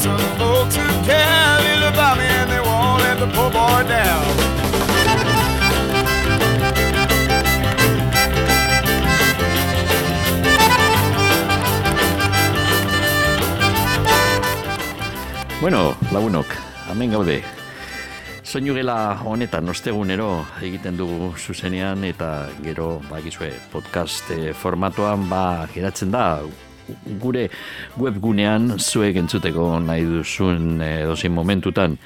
some folks who care little about me and they won't let the poor boy down. Bueno, lagunok, hemen gaude. Soinu gela honetan ostegunero egiten dugu zuzenean eta gero bakizue podcast eh, formatuan ba geratzen da gure webgunean zuek entzuteko nahi duzun eh, dozin momentutan.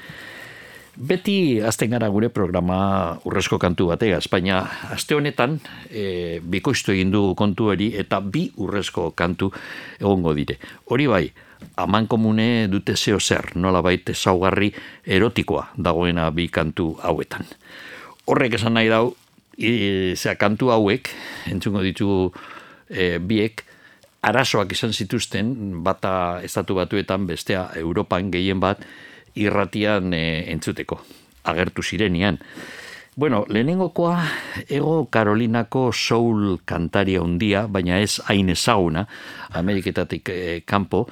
Beti azten gara gure programa urrezko kantu batea, Espainia aste honetan e, bikoiztu egin du kontu hori eta bi urrezko kantu egongo dire. Hori bai, aman komune dute zeo zer, nola baite zaugarri erotikoa dagoena bi kantu hauetan. Horrek esan nahi dau, e, zera kantu hauek, entzungo ditugu e, biek, arazoak izan zituzten, bata estatu batuetan, bestea Europan gehien bat, irratian e, entzuteko, agertu zirenian. Bueno, lehenengokoa ego Karolinako soul kantaria hundia, baina ez hain ezaguna, Ameriketatik e, kanpo,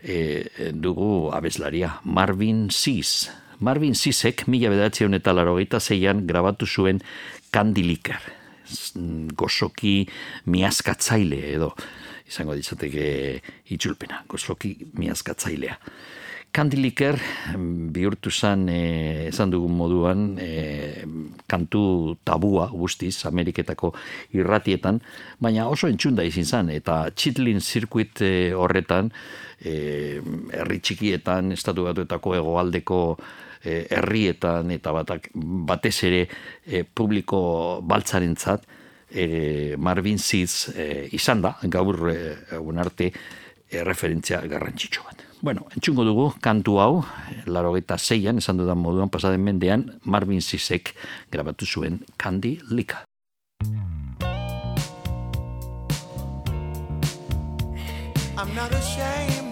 e, dugu abeslaria, Marvin Seas. Marvin Seasek, mila bedatzen eta larogeita zeian, grabatu zuen Kandiliker. Gozoki miazkatzaile edo, izango ditzateke itxulpena, gozoki miazkatzailea. Kandiliker bihurtu zen e, esan dugun moduan e, kantu tabua guztiz Ameriketako irratietan, baina oso entxunda izin zen eta Chitlin zirkuit e, horretan e, herri txikietan, estatu batuetako egoaldeko e, herrietan eta batak, batez ere e, publiko baltzarentzat e, Marvin Seeds e, izan da, gaur e, arte e, referentzia garrantzitsu bat. Bueno, entzungo dugu kantu hau, laro eta zeian, esan dudan moduan, pasaden mendean, Marvin Zizek grabatu zuen Candy Lika. I'm not ashamed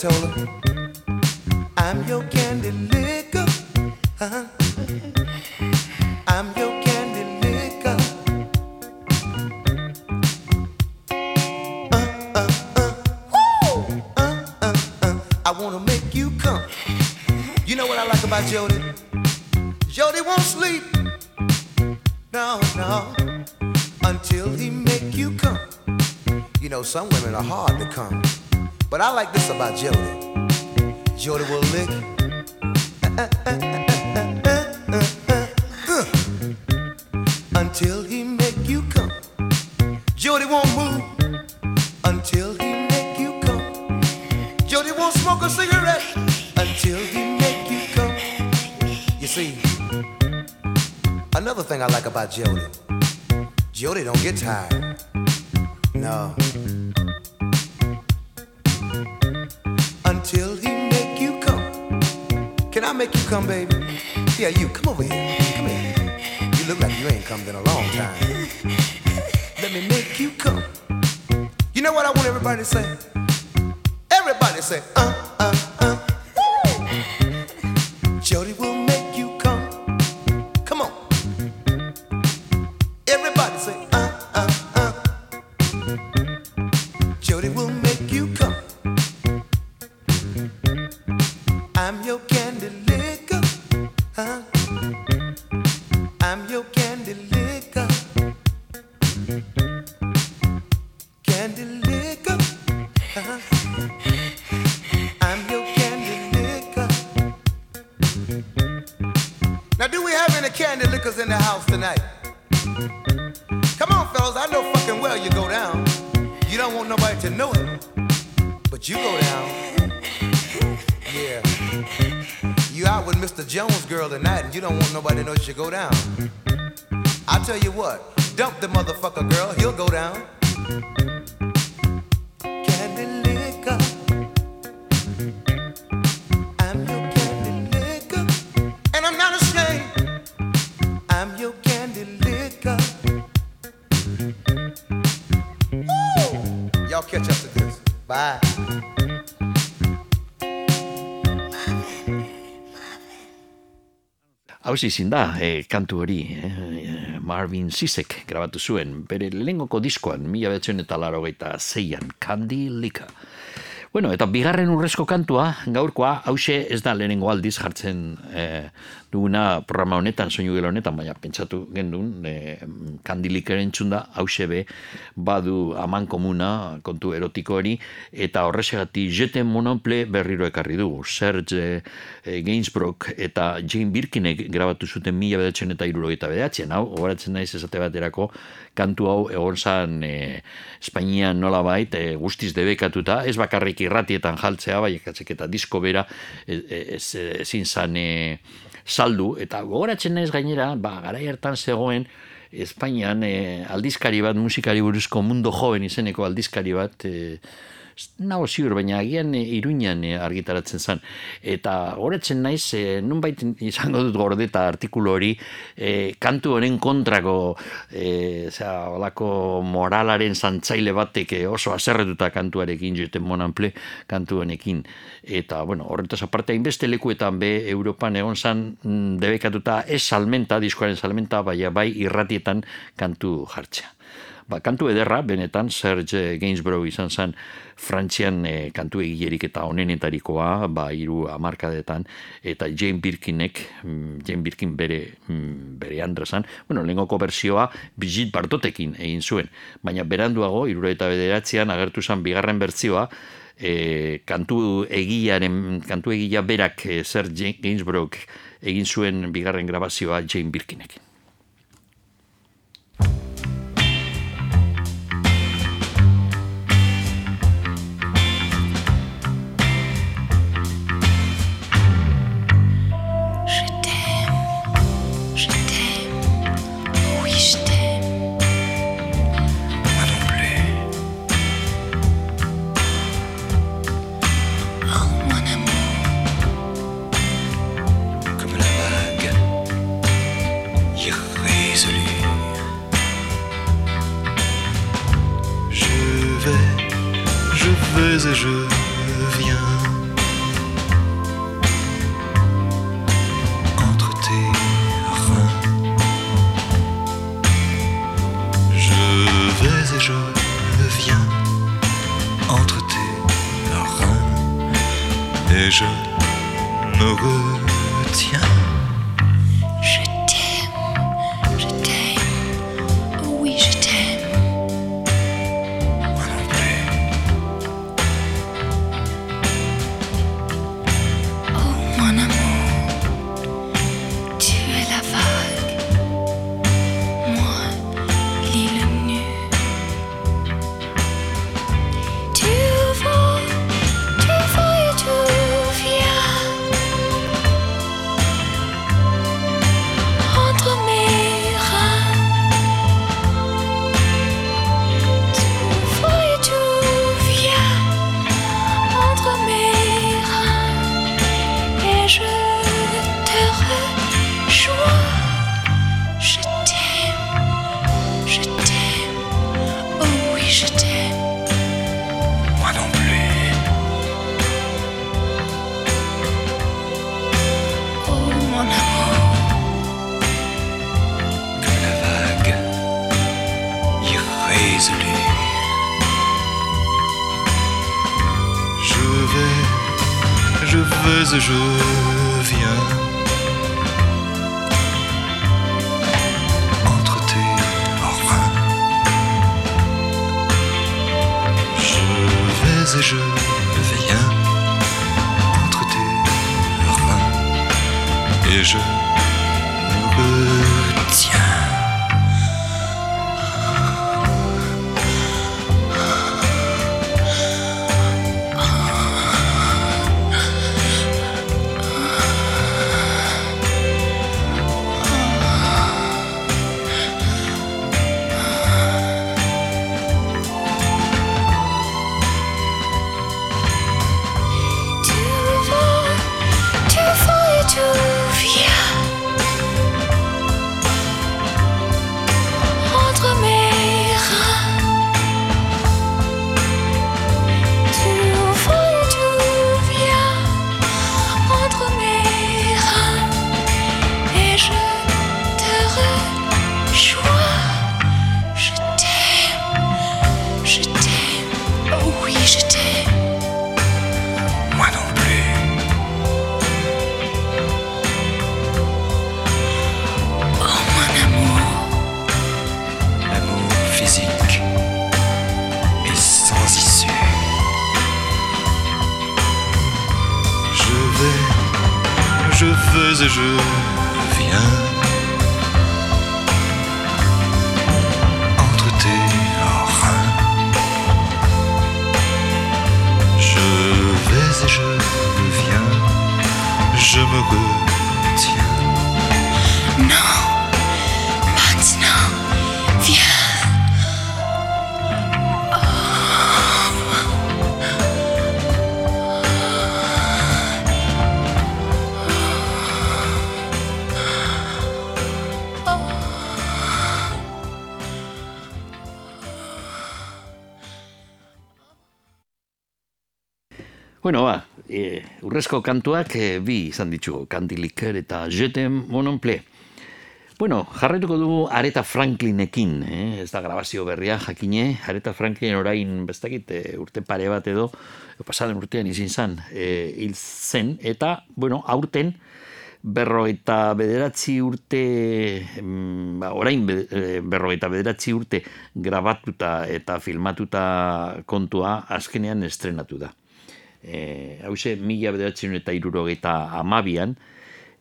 told her? See, another thing I like about Jody, Jody don't get tired. No. Until he make you come. Can I make you come, baby? Yeah, you come over here. Come here. You look like you ain't come in a long time. Let me make you come. You know what I want everybody to say? Everybody say, uh, uh, Hau izin da, e, kantu hori, e, Marvin Sisek grabatu zuen, bere lehengoko diskoan, mila betzen eta laro zeian, Candy Lika. Bueno, eta bigarren urrezko kantua, gaurkoa, hause ez da lehenengo aldiz jartzen e, duguna programa honetan, soinu gelo honetan, baina pentsatu gendun, e, kandilikeren txunda, hause be, badu aman komuna, kontu erotiko hori, eta horrezegati jeten monople berriro ekarri du. Serge e, Gainsbrook eta Jane Birkinek grabatu zuten mila bedatzen eta irurogeita bedatzen, hau, horatzen naiz esate baterako, kantu hau egon zan e, Espainian nola bait, e, guztiz debekatuta, ez bakarrik irratietan jaltzea, bai, eta disko bera e, e, ez, ezin zan e, saldu, eta gogoratzen naiz gainera, ba, garai hartan zegoen, Espainian e, aldizkari bat, musikari buruzko mundo joven izeneko aldizkari bat, e, nago ziur, baina agian e, iruñan e, argitaratzen zen. Eta horretzen naiz, e, nunbait izango dut gordeta artikulu hori, e, kantu honen kontrako, e, zera, olako moralaren zantzaile batek oso aserretuta kantuarekin, joten monanple kantu honekin. Eta, bueno, horretaz aparte, hainbeste lekuetan be, Europan egon zan mm, debekatuta ez salmenta, diskoaren salmenta, baina bai irratietan kantu jartzea ba, kantu ederra, benetan, Serge Gainsborough izan zen Frantzian e, kantu egilerik eta onenetarikoa, ba, iru amarkadetan, eta Jane Birkinek, mm, Jane Birkin bere, mm, bere andrazan, bueno, lengoko bersioa Brigitte Bartotekin egin zuen, baina beranduago, iruro eta bederatzean, agertu zen bigarren bertzioa, e, kantu egiaren, kantu egia berak e, Serge Gainsborough egin zuen bigarren grabazioa Jane Birkinekin. Et je viens. Je me retiens. non, urrezko kantuak e, bi izan ditugu, Kandiliker eta Jetem Mononple. Bueno, jarraituko dugu Areta Franklinekin, eh? ez da grabazio berria jakine, Areta Franklin orain bestakit e, urte pare bat edo, pasaden urtean izin zan, e, hil zen, eta, bueno, aurten, berrogeita bederatzi urte, ba, orain be, e, berrogeita bederatzi urte grabatuta eta filmatuta kontua azkenean estrenatu da. E, hause, mila bederatzen eta irurogeita amabian,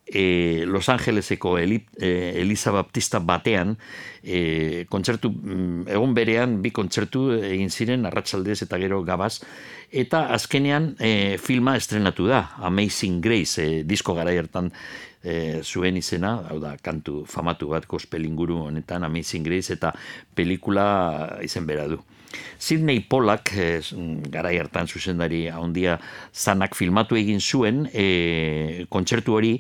e, Los Angeleseko Eli, e, Elisa Baptista batean, e, kontzertu, mm, egon berean bi kontzertu egin ziren, arratsaldez eta gero gabaz, eta azkenean e, filma estrenatu da, Amazing Grace, e, disko gara hartan e, zuen izena, hau da, kantu famatu bat gospel inguru honetan, Amazing Grace, eta pelikula izen bera du. Sidney Pollack, eh, garai hartan zuzendari handia zanak filmatu egin zuen e, kontzertu hori,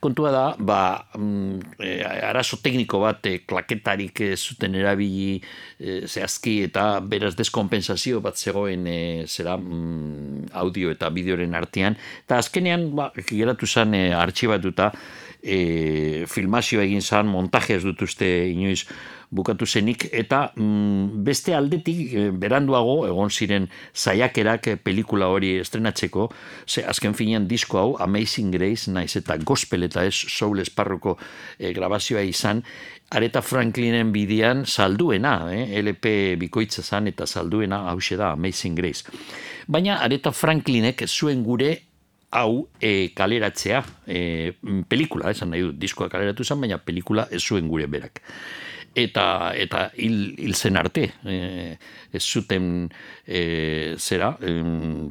kontua da, ba, mm, e, arazo tekniko bat, e, klaketarik ez zuten erabili e, zehazki eta beraz deskompensazio bat zegoen e, zera mm, audio eta bideoren artean, eta azkenean ba, geratu zen e, artxibatuta e, filmazio egin zan, montaje ez dut uste inoiz bukatu zenik, eta mm, beste aldetik e, beranduago egon ziren zaiakerak e, pelikula hori estrenatzeko, ze azken finean disko hau Amazing Grace, naiz eta gospel eta ez soul esparruko e, grabazioa izan, Areta Franklinen bidian salduena, eh? LP bikoitza zan eta salduena hause da Amazing Grace. Baina Areta Franklinek zuen gure hau e, kaleratzea, e, pelikula, esan nahi dut, diskoa kaleratu zen, baina pelikula ez zuen gure berak. Eta, eta hil, hil zen arte, e, ez zuten e, zera, e,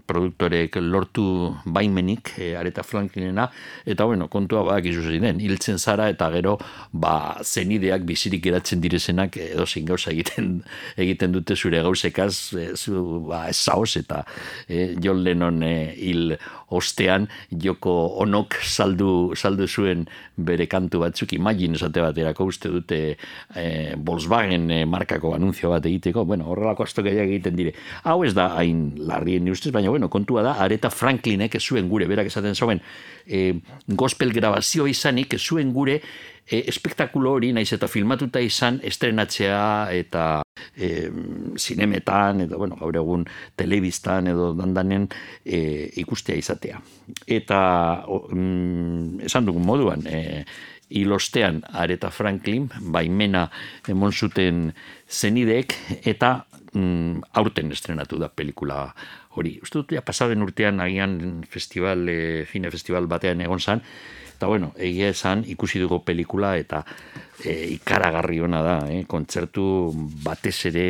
produktorek lortu baimenik e, areta Franklinena, eta bueno, kontua izu ziren, hiltzen zara eta gero ba, zenideak bizirik geratzen direzenak edo zin gauza egiten, egiten dute zure gauzekaz, e, zu, ba, ez zaoz, eta e, John Lennon e, hil ostean joko onok saldu, saldu zuen bere kantu batzuk. Imagine esate baterako uste dute e, Volkswagen markako anunzio bat egiteko, bueno, horrelako astokaiak egiten dire. Hau ez da hain larrien ustez, baina bueno, kontua da, areta Franklinek ez zuen gure, berak esaten zauen, e, gospel grabazio izanik ez zuen gure e, espektakulo hori, naiz eta filmatuta izan, estrenatzea eta e, zinemetan, edo, bueno, gaur egun telebistan edo dandanen e, ikustea izatea. Eta mm, esan dugun moduan, e, ilostean Areta Franklin, baimena emon zuten zenideek, eta mm, aurten estrenatu da pelikula hori. Uste dut, ja, pasaden urtean agian festival, e, fine festival batean egon zan, eta bueno, egia esan ikusi dugu pelikula eta e, ikaragarri ona da, eh? kontzertu batez ere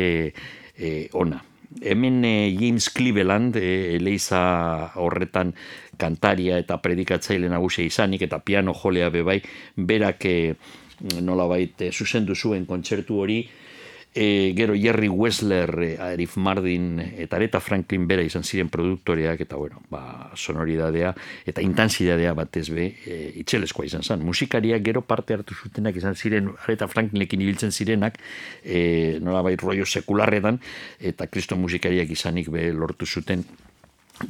e, ona. Hemen e, James Cleveland, e, eleiza horretan kantaria eta predikatzaile nagusia izanik eta piano jolea bebai, berak e, nolabait e, zuzendu zuen kontzertu hori, e, gero Jerry Wessler, e, Arif Mardin eta Areta Franklin bera izan ziren produktoreak eta bueno, ba, sonoridadea eta intensitatea batez be e, itxeleskoa izan zen. Musikariak gero parte hartu zutenak izan ziren Areta Franklinekin ibiltzen zirenak e, nola bai rollo sekularretan eta kristo musikariak izanik be lortu zuten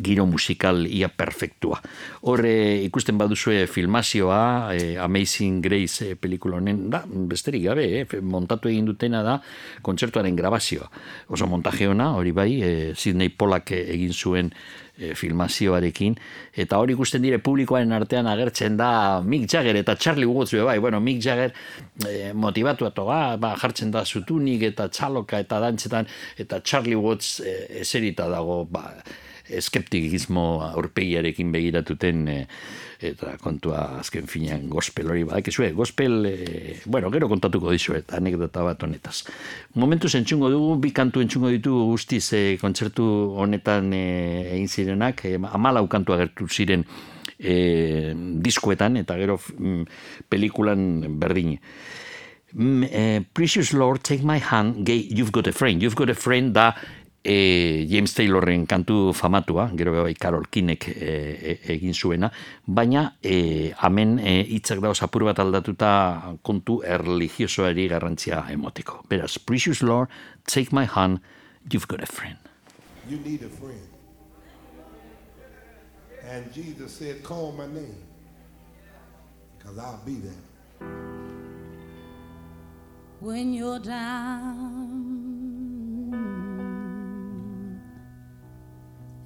giro musikal ia perfektua. Horre ikusten baduzue filmazioa, eh, Amazing Grace eh, pelikula honen, da, besterik gabe, eh, montatu egin dutena da kontzertuaren grabazioa. Oso montaje ona, hori bai, eh, Sidney Pollack egin zuen eh, filmazioarekin, eta hori ikusten dire publikoaren artean agertzen da Mick Jagger eta Charlie Watts bai, bueno, Mick Jagger eh, motivatu ato, ba, ba, jartzen da zutunik eta txaloka eta dantzetan, eta Charlie Watts eh, eserita dago, ba, eskeptikismo aurpegiarekin begiratuten e, eta kontua azken finean gospel hori badak ezue, gospel, e, bueno, gero kontatuko dizu eta anekdota bat honetaz. Momentu entzungo dugu, bi kantu entzungo ditu guztiz e, kontzertu honetan e, egin zirenak, e, amalau kantu agertu ziren e, diskoetan eta gero mm, pelikulan berdin. Mm, eh, Precious Lord, take my hand, gay, you've got a friend. You've got a friend da e, James Taylorren kantu famatua, gero bai Carol Kinek e, e, egin zuena, baina e, amen e, hitzak da osapur bat aldatuta kontu erligiosoari garrantzia emoteko. Beraz, Precious Lord, take my hand, you've got a friend. You need a friend. And Jesus said, call my name. Because I'll be there. when you're down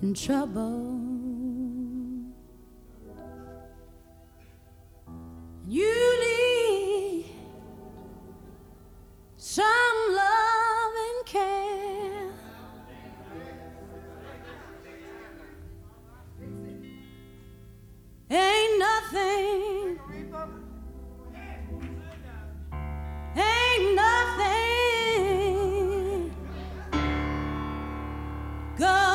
in trouble. You need some love and care. Ain't nothing, ain't nothing going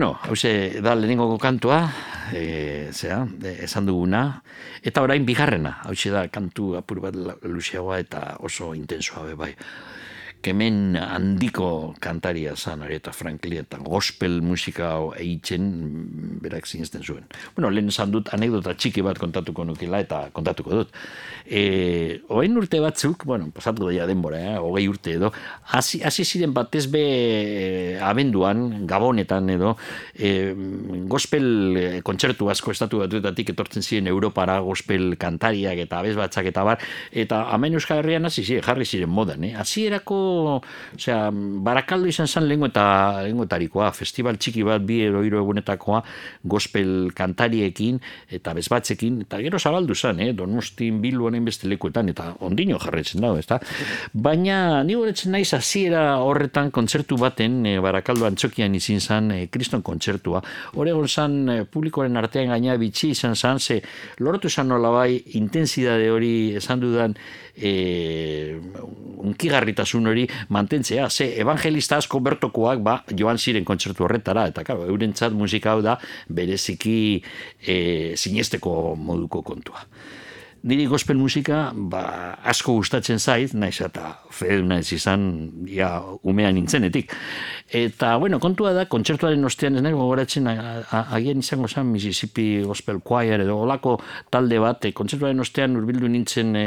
hause da lehenengo kantua, e, zera, e, esan duguna, eta orain bigarrena, hause da kantu apur bat luzeagoa eta oso intensoa be bai. Kemen handiko kantaria zan, Aretha Franklin, eta gospel musika hau eitzen mm, berak zinezten zuen. Bueno, lehen esan dut anekdota txiki bat kontatuko nukela eta kontatuko dut. E, oain urte batzuk, bueno, pasatu daia denbora, eh, hogei urte edo, hasi, hasi ziren batez be eh, abenduan, gabonetan edo, e, gospel eh, kontzertu asko estatu batuetatik etortzen ziren Europara gospel kantariak eta abez batzak eta bar, eta hemen Euskal Herrian hasi ziren, jarri ziren modan, eh? Hasierako, osea, barakaldo izan zen lehengo eta lehengotarikoa, festival txiki bat bi edo hiru egunetakoa gospel kantariekin eta bezbatzekin, eta gero zabaldu zen, eh? Donostin, Bilbo, honen beste lekuetan, eta ondino jarretzen dago, ezta? Baina, ni goretzen naiz hasiera horretan kontzertu baten, e, barakaldo antzokian izin zen, e, kriston kontzertua. Oregon zan, e, publikoaren artean gaina bitxi izan zan, ze lortu zan nola bai, intensidade hori esan dudan, e, unkigarritasun hori mantentzea. Ze evangelista asko bertokoak ba, joan ziren kontzertu horretara, eta claro, eurentzat musika hau da bereziki e, sinesteko moduko kontua. Niri gospel musika ba, asko gustatzen zait, naiz eta feduna ez izan ja umean nintzenetik. Eta, bueno, kontua da, kontzertuaren ostean ez nahi gogoratzen, agian izango zen Mississippi Gospel Choir edo olako talde bat, e, kontzertuaren ostean urbildu nintzen e,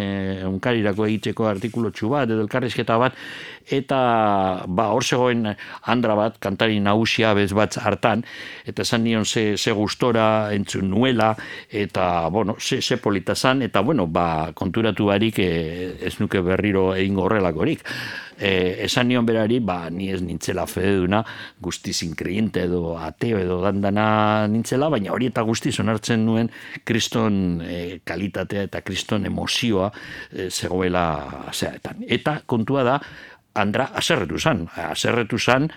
unkarirako egiteko artikulotxu bat, edo elkarrizketa bat, eta ba, hor zegoen andra bat, kantari nagusia bez bat hartan, eta esan nion ze, ze gustora entzun nuela, eta, bueno, ze, ze polita zan, eta, bueno, ba, konturatu barik e, ez nuke berriro egingo horrelakorik. E, esan nion berari, ba, ni ez nintzela fededuna, guztiz inkreiente edo ateo edo dandana nintzela, baina hori eta guztiz onartzen nuen kriston e, kalitatea eta kriston emozioa e, zegoela zeaetan. Eta kontua da, Andra aserretu zan, aserretu zan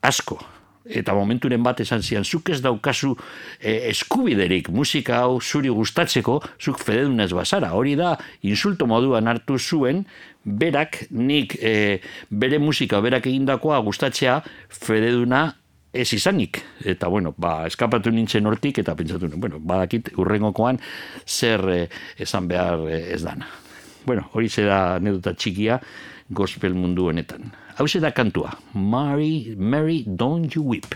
asko. Eta momenturen bat esan zian, zuk ez daukazu e, eskubiderik musika hau zuri gustatzeko, zuk fededunez bazara. Hori da, insulto moduan hartu zuen, berak nik e, bere musika, berak egindakoa gustatzea fededuna ez izanik. Eta, bueno, ba, eskapatu nintzen hortik, eta pentsatu, bueno, badakit urrengokoan zer e, esan behar ez dana. Bueno, hori da anedota txikia gospel mundu honetan. Hau da kantua, Mary, Mary, don't you weep.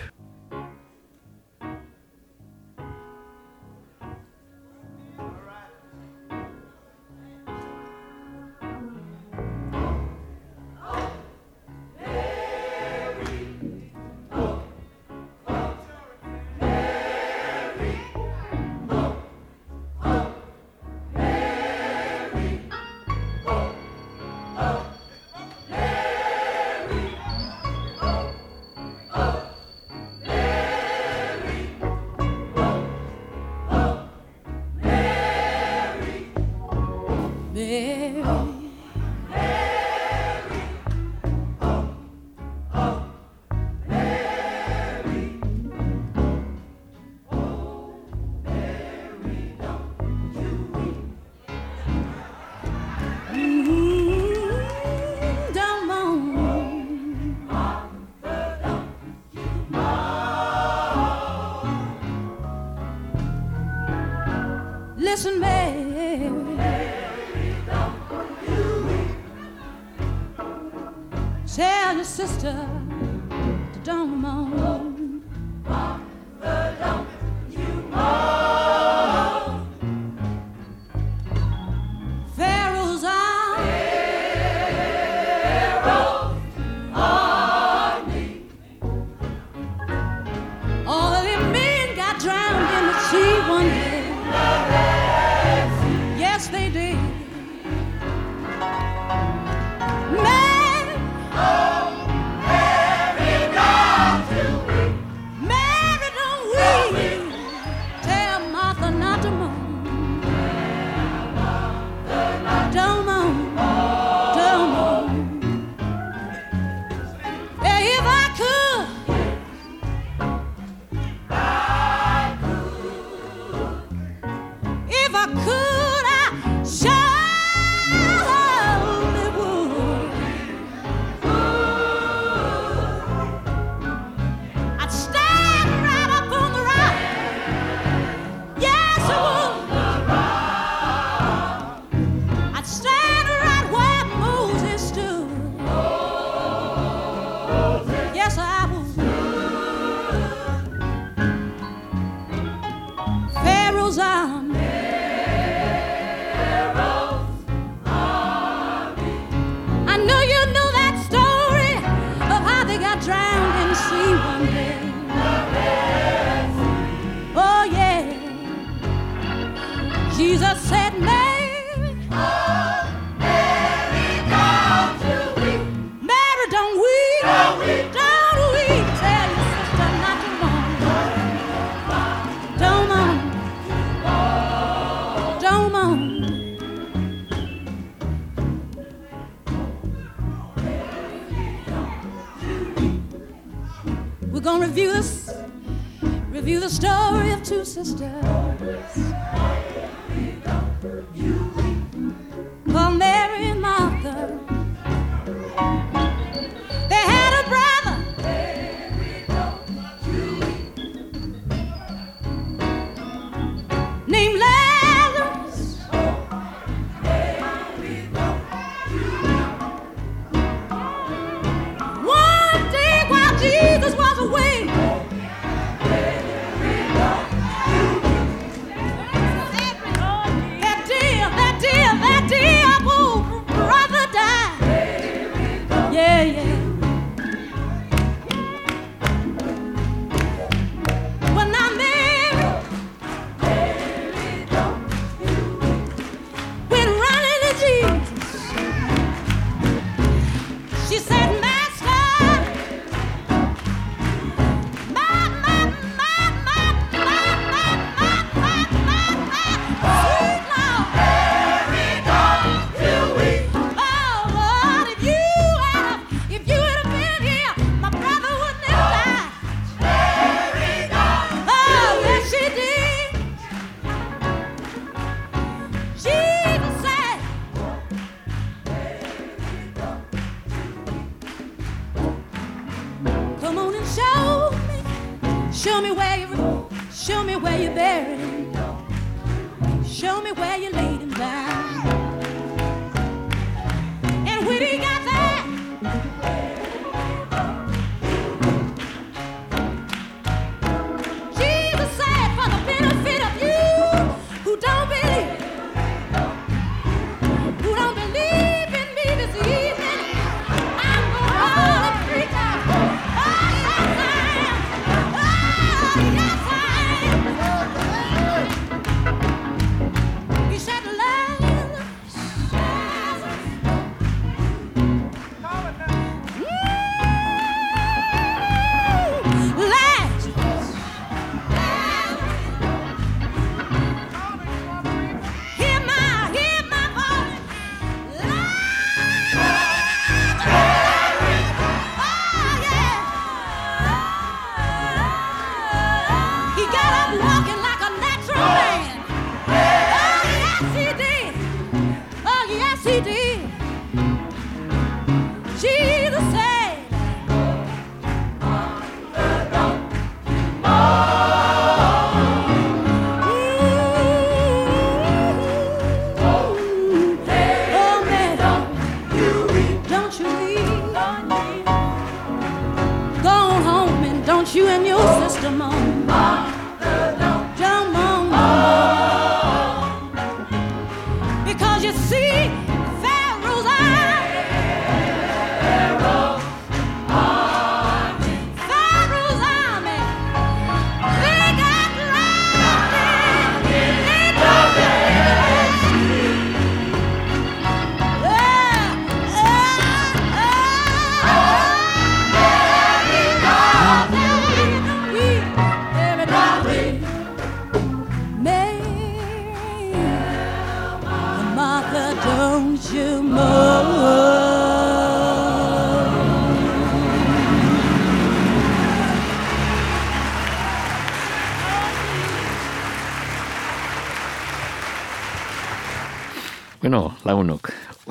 review this, review the story of two sisters.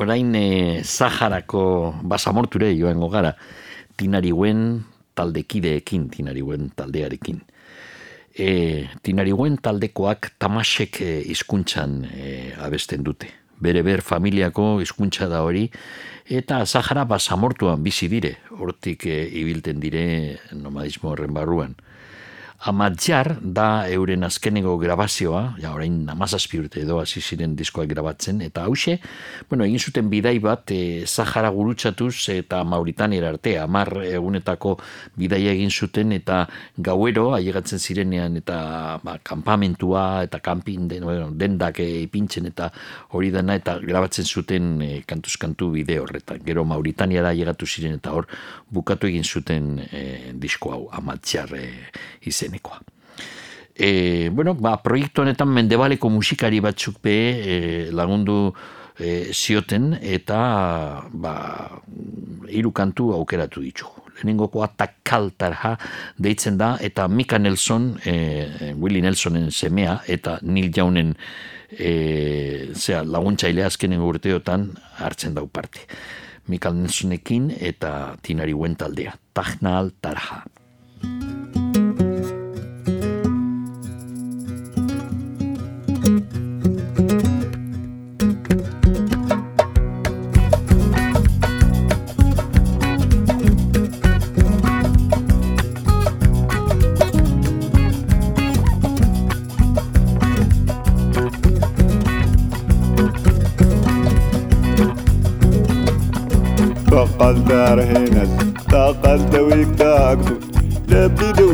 orain eh, e, Zaharako basamorture joango gara, tinariuen taldekideekin, tinariuen taldearekin. E, tinariuen taldekoak tamasek eh, hizkuntzan e, abesten dute. Bere ber familiako hizkuntza da hori, eta Zahara basamortuan bizi dire, hortik e, ibilten dire nomadismo horren barruan. Amatjar da euren azkeneko grabazioa, ja orain amazazpi urte edo hasi ziren diskoak grabatzen, eta hause, bueno, egin zuten bidai bat, e, Sahara gurutzatuz eta Mauritaniera arte, amar egunetako bidaia egin zuten, eta gauero, ailegatzen zirenean, eta ba, kanpamentua, eta kanpin, den, bueno, dendak e, ipintzen, eta hori dena, eta grabatzen zuten e, kantuzkantu bide horretan. Gero Mauritaniara ailegatu ziren, eta hor bukatu egin zuten e, disko hau, Amatjar e, izenekoa. E, bueno, ba, proiektu honetan mendebaleko musikari batzuk be e, lagundu e, zioten eta ba, hiru kantu aukeratu ditugu. Lehenengokoa takaltarha deitzen da eta Mika Nelson, e, Willie Nelsonen semea eta Neil Jaunen e, zera, laguntzaile azkenengo urteotan hartzen dau parte. Mika Nelsonekin eta Tinari Wen taldea. Tahnal Tarha. النهار هنا. استقلت ويك تاكسو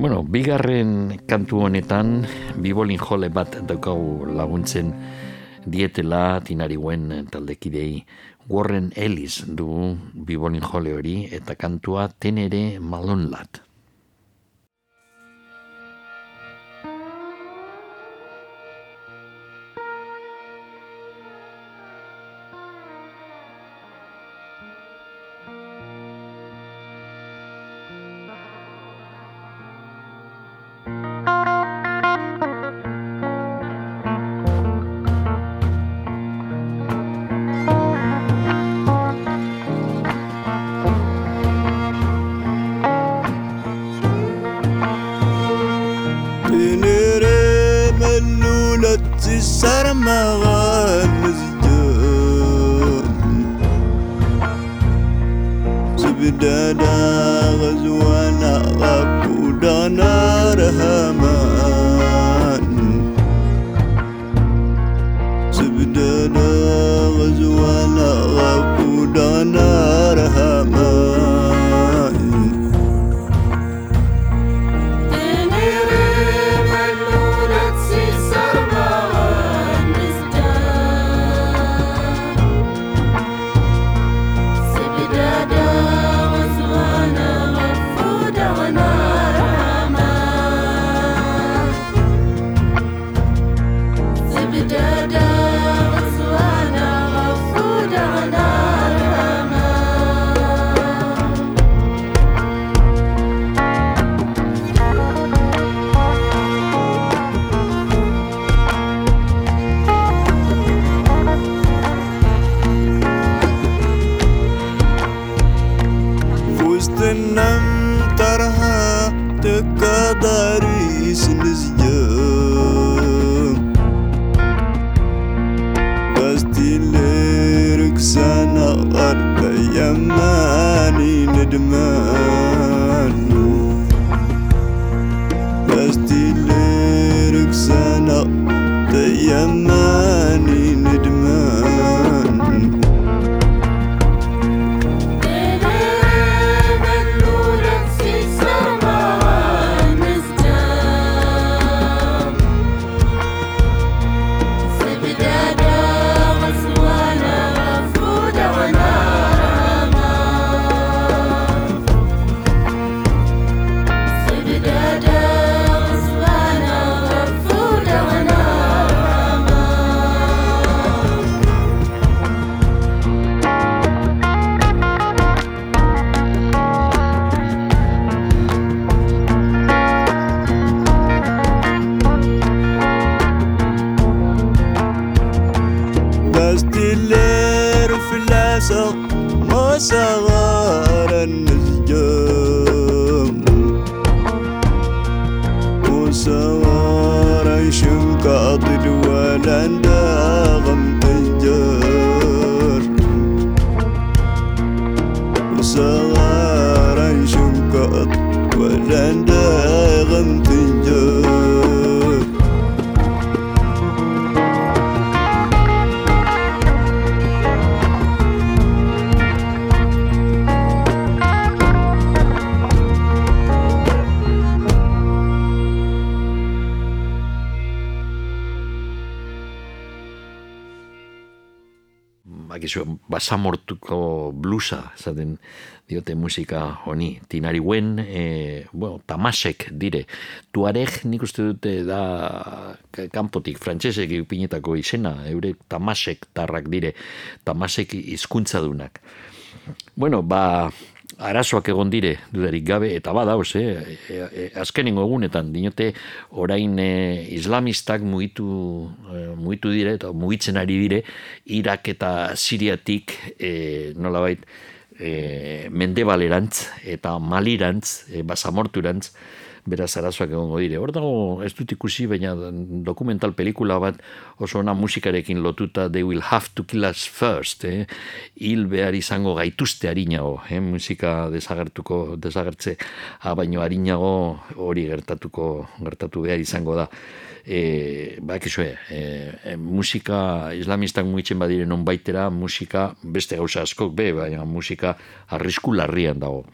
Bueno, bigarren kantu honetan, bibolin jole bat daukagu laguntzen dietela tinariuen taldekidei Warren Ellis du bibolin jole hori eta kantua tenere malonlat. Bakizu, basamortuko blusa, zaten diote musika honi. Tinari wen, e, bueno, tamasek dire. Tuareg nik uste dute da ka- kanpotik, frantsesek ipinetako izena, eurek tamasek tarrak dire, tamasek hizkuntzadunak. Bueno, ba, arazoak egon dire, dudarik gabe, eta badauz, eh? E, e, azkenengo egunetan, dinote, orain e, islamistak mugitu, e, mugitu dire, eta mugitzen ari dire, Irak eta Siriatik, e, nolabait, e, mendebalerantz eta malirantz, e, basamorturantz, beraz arazoak egongo dire. Hor dago, ez dut ikusi, baina dokumental pelikula bat oso ona musikarekin lotuta They will have to kill us first, eh? hil behar izango gaituzte harinago, eh? musika desagertuko, desagertze, ah, baino harinago hori gertatuko, gertatu behar izango da. E, bakizue, e, e, musika islamistak mugitzen badire non baitera, musika beste gauza askok be, baina musika arrisku larrian dago.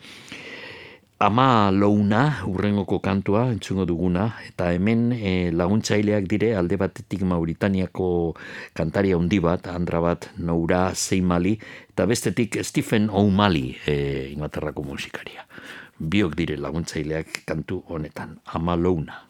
Ama louna, urrengoko kantua, entzungo duguna, eta hemen e, laguntzaileak dire alde batetik Mauritaniako kantaria handi bat, andra bat, Noura Zeimali, eta bestetik Stephen O'Malley, e, Inglaterrako musikaria. Biok dire laguntzaileak kantu honetan, ama louna.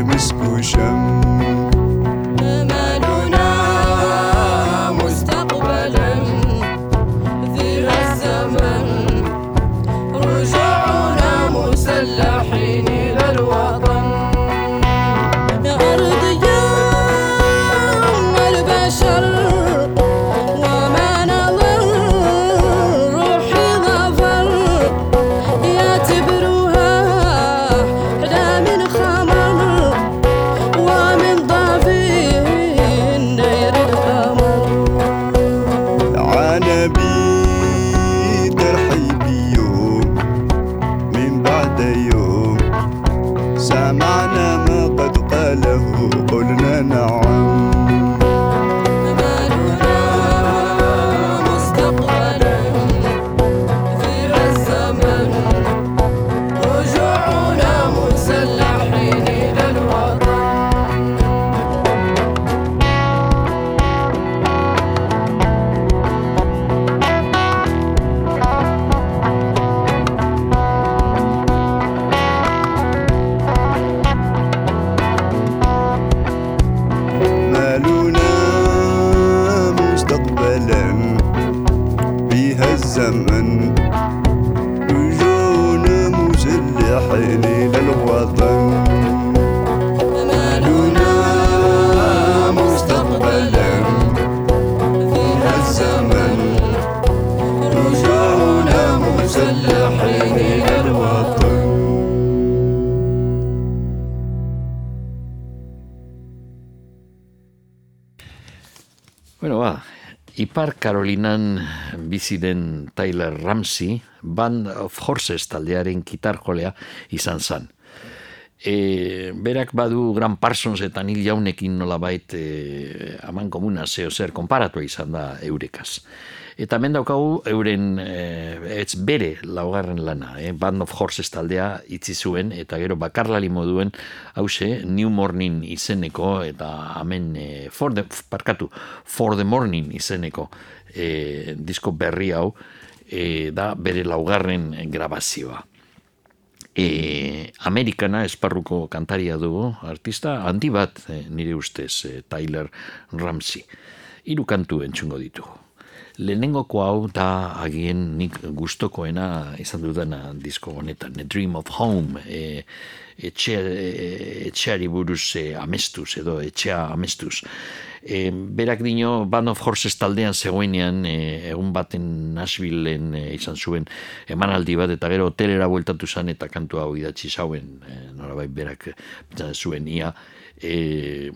elimiz kuşam Ipar Karolinan bizi den Tyler Ramsey, Band of Horses taldearen kitarjolea izan zan. E, berak badu Gran Parsons eta Neil Jaunekin nolabait e, aman komuna zeo zer konparatua izan da eurekaz. Eta hemen daukagu euren e, ez bere laugarren lana, eh? Band of Horses taldea itzi zuen eta gero bakarlali moduen hause New Morning izeneko eta hemen e, for the, parkatu, For the Morning izeneko e, disko berri hau e, da bere laugarren grabazioa e, Amerikana esparruko kantaria dugu, artista handi bat nire ustez e, Tyler Ramsey. Hiru kantu entzungo ditugu. Lehenengoko hau da agien nik gustokoena izan dudana disko honetan, A Dream of Home, e, etxe, e, etxeari buruz e, amestuz edo etxea amestuz. E, berak dino Band of Horses taldean zegoenean e, egun baten Nashvilleen e, izan zuen emanaldi bat eta gero hotelera bueltatu zen eta kantu hau idatzi zauen e, norabait berak zuen ia e,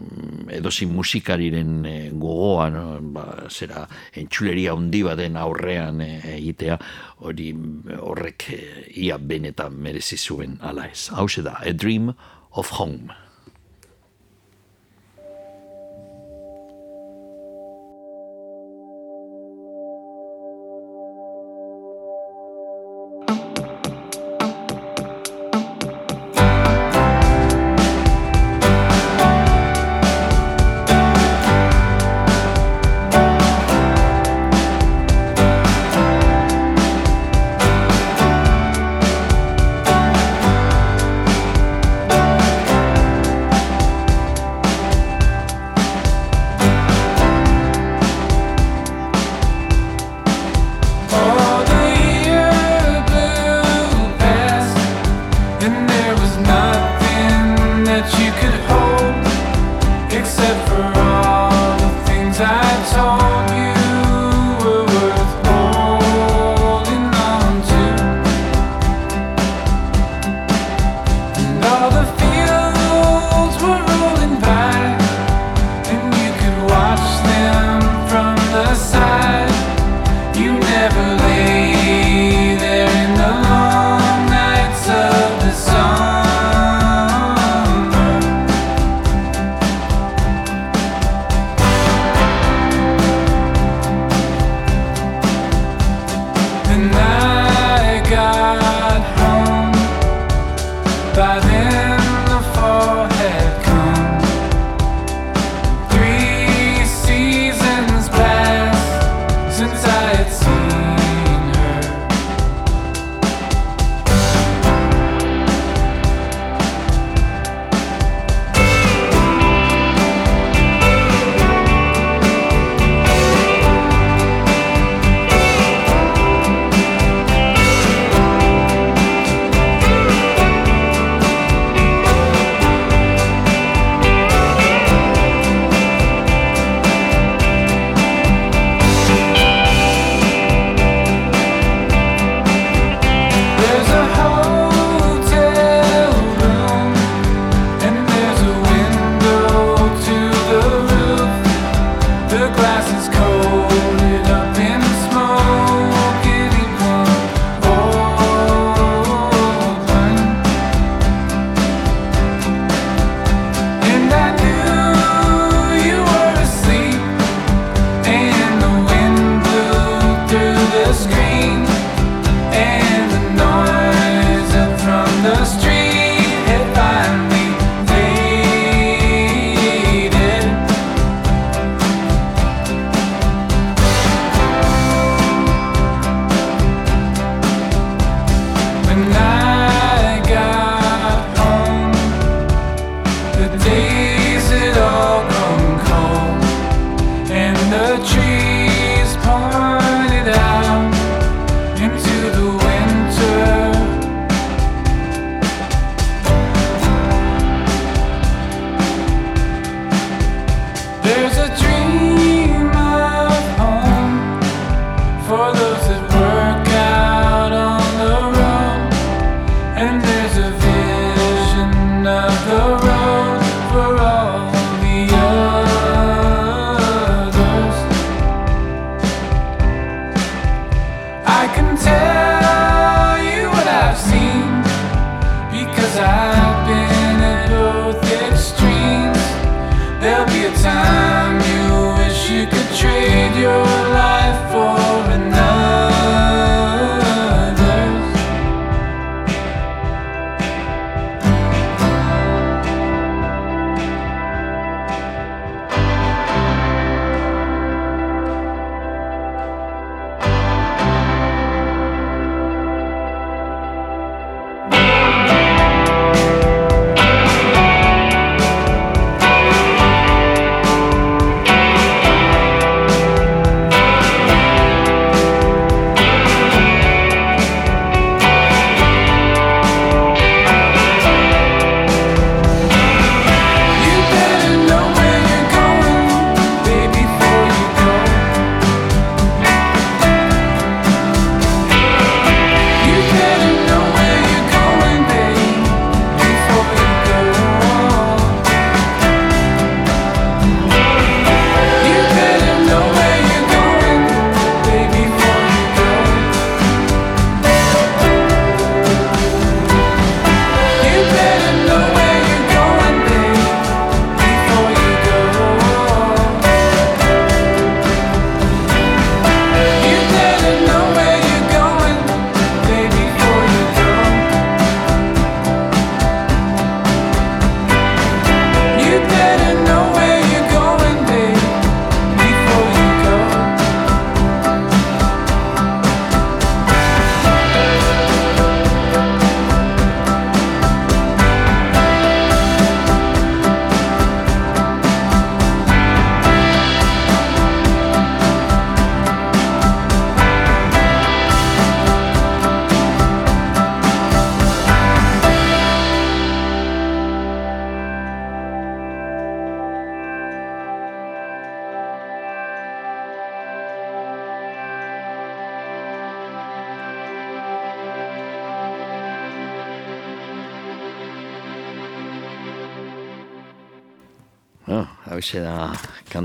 edozi musikariren e, gogoa no? ba, zera entxuleria handi baten aurrean egitea hori horrek e, ia benetan merezi zuen ala ez hau da A Dream of Home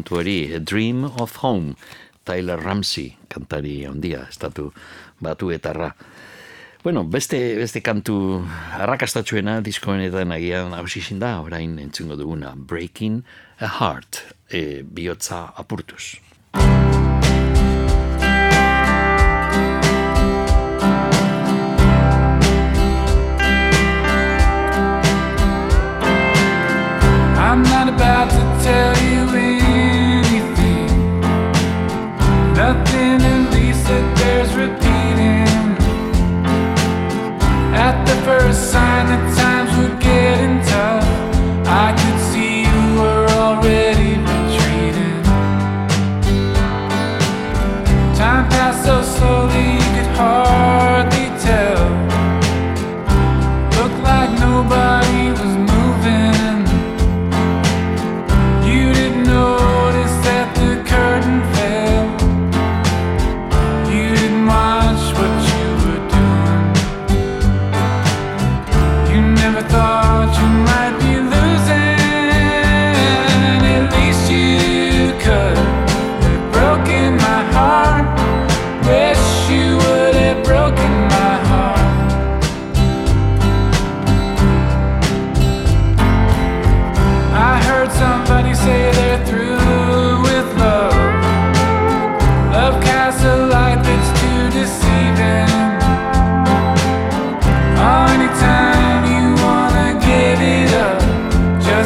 kantuari, Dream of Home, Tyler Ramsey, kantari handia, estatu batu etarra. Bueno, beste, beste kantu arrakastatxuena diskoenetan agian hausizin da, orain entzungo duguna, Breaking a Heart, e, bihotza apurtuz. first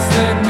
constant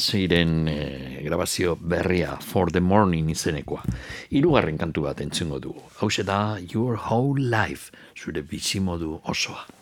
ziren e, grabazio berria For the Morning izenekoa. Hirugarren kantu bat entzungo dugu. Hau da Your Whole Life, zure bizimodu osoa.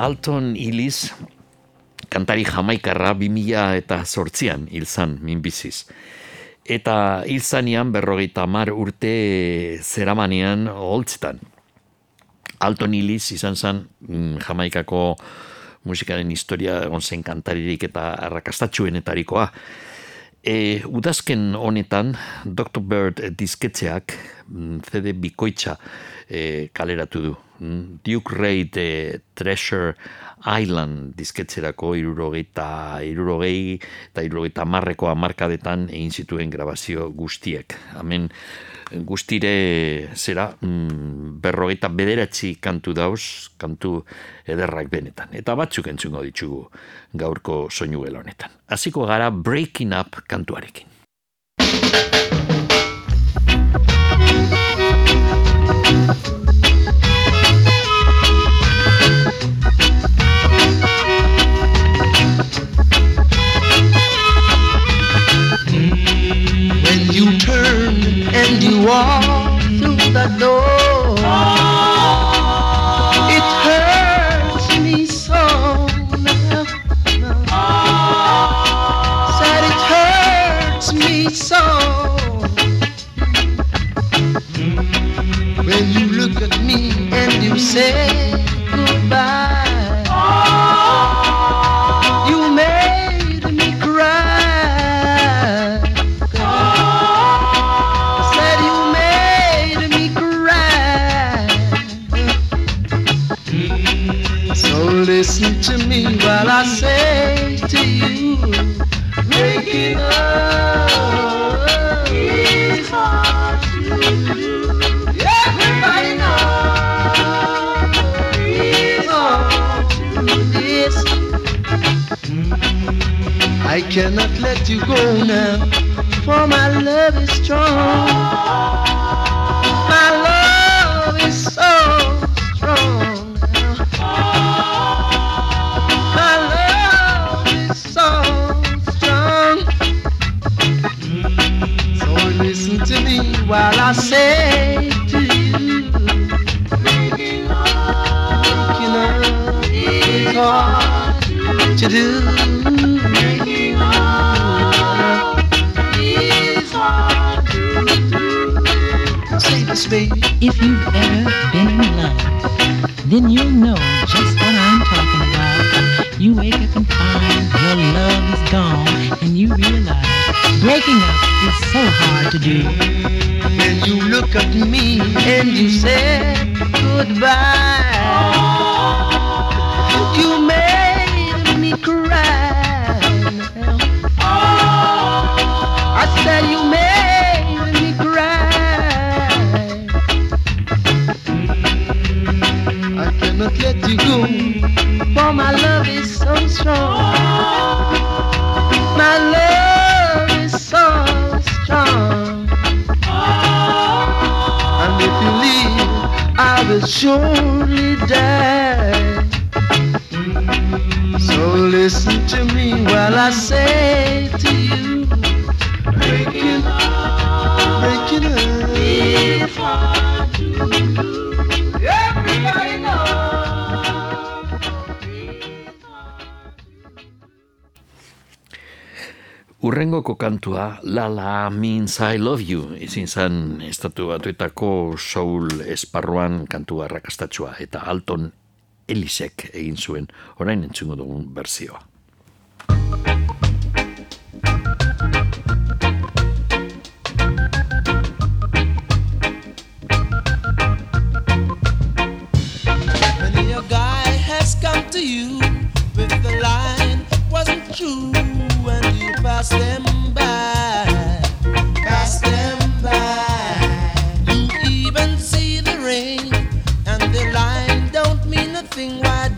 Alton Illis kantari jamaikarra 2000 eta sortzian hil zan minbiziz. Eta hil zanian berrogeita mar urte zeramanean holtzetan. Alton Illis izan zan mm, jamaikako musikaren historia onzen kantaririk eta arrakastatxuenetarikoa. E, udazken honetan, Dr. Bird disketzeak CD mm, bikoitza e, kaleratu du. Mm, Duke Raid e, Treasure Island disketzerako irurogeita irurogei eta irurogeita marrekoa markadetan egin zituen grabazio guztiek. Hemen, guztire zera mm, berrogeita bederatzi kantu dauz, kantu ederrak benetan. Eta batzuk entzungo ditugu gaurko soinu honetan. Hasiko gara Breaking Up kantuarekin. And you walk through the door, it hurts me so. Said it hurts me so. When you look at me and you say while I say to you, breaking up is hard to do. Everybody knows it's hard to do this. Mm, I cannot let you go now, for my love is strong. My love while I say to you, making love is hard to do. If you've ever been in love, then you'll know just what I'm talking about. You wake up and find your love is gone, and you realize breaking up is so hard to do. You look at me and you say goodbye, you made me cry. I said you made me cry. I cannot let you go, for my love is so strong. Will surely die. So listen to me while I say to you, breaking up, breaking up. Urrengoko kantua, La La Means I Love You, izin zen estatu batuetako soul esparruan kantua rakastatxua, eta Alton Elisek egin zuen, orain entzungo dugun berzioa. When your guy has come to you with the line wasn't true nothing wide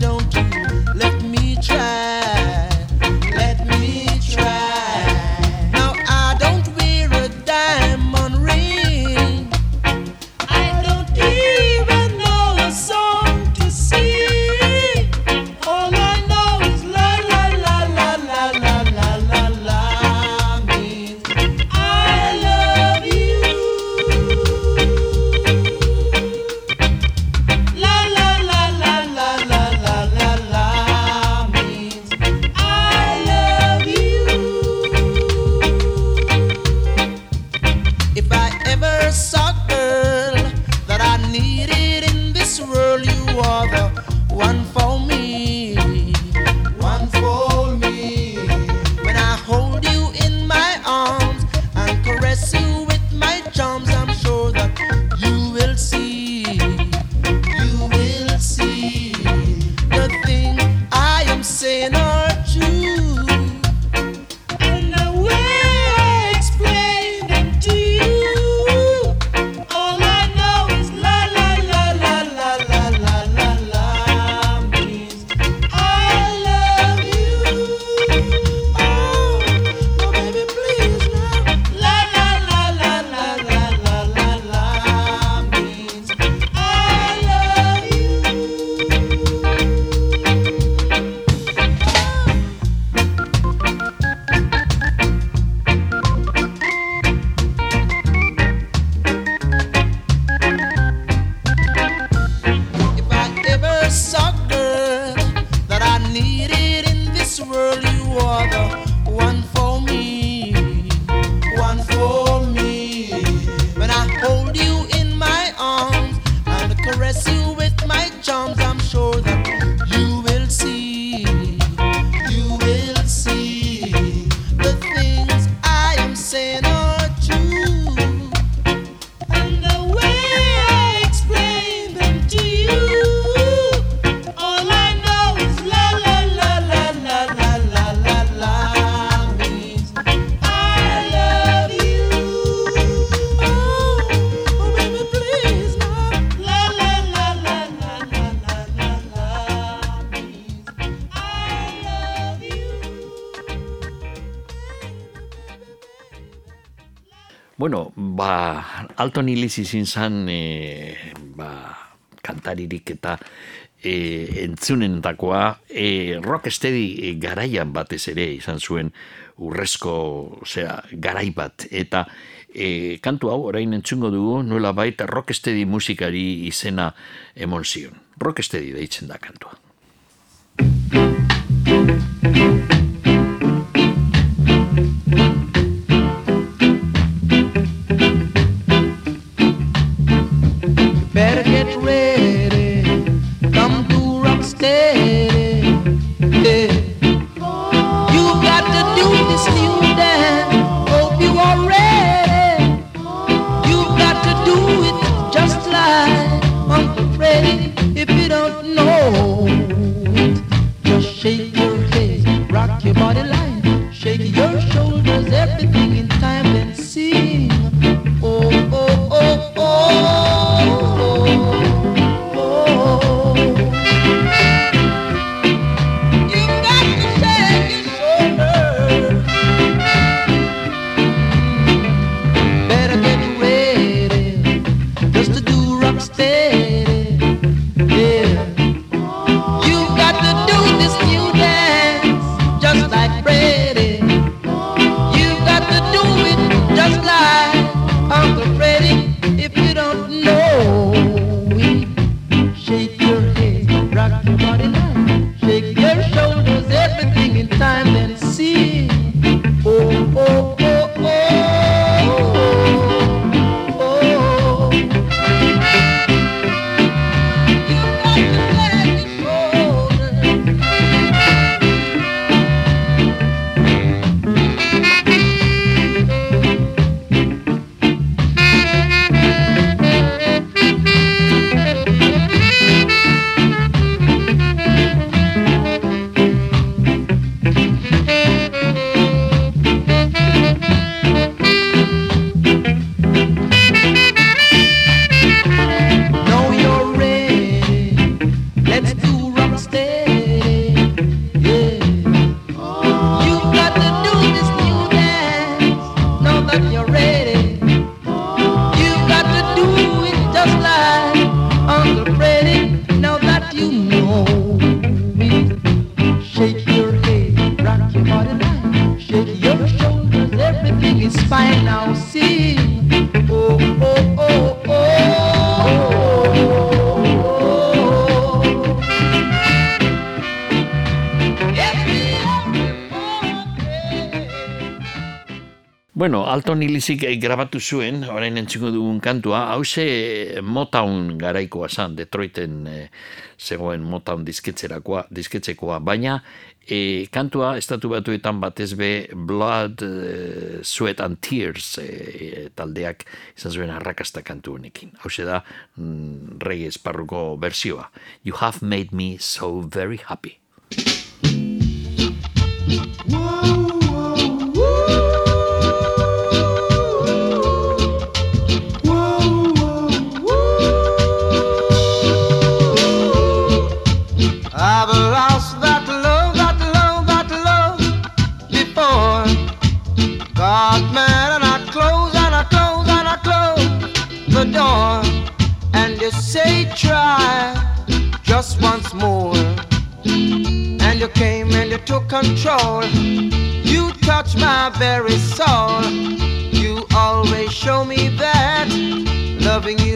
Bueno, ba, Alton Ilis izin zan, e, ba, kantaririk eta e, entzunen dakoa, e, rock estedi e, garaian batez ere izan zuen urrezko, osea, garai bat, eta e, kantu hau orain entzungo dugu nuela baita rock estedi musikari izena emon zion. Rock estedi deitzen da kantua. lehenbizik eh, grabatu zuen, orain entziko dugun kantua, hause eh, Motown garaikoa zan, Detroiten e, zegoen Motown disketzerakoa, disketzekoa, baina e, kantua estatu batuetan batez be Blood, e, Sweat and Tears e, taldeak izan zuen arrakasta kantu honekin. Hause da, mm, rei esparruko bersioa. You have made me so very happy. Whoa! touch my very soul. You always show me that loving you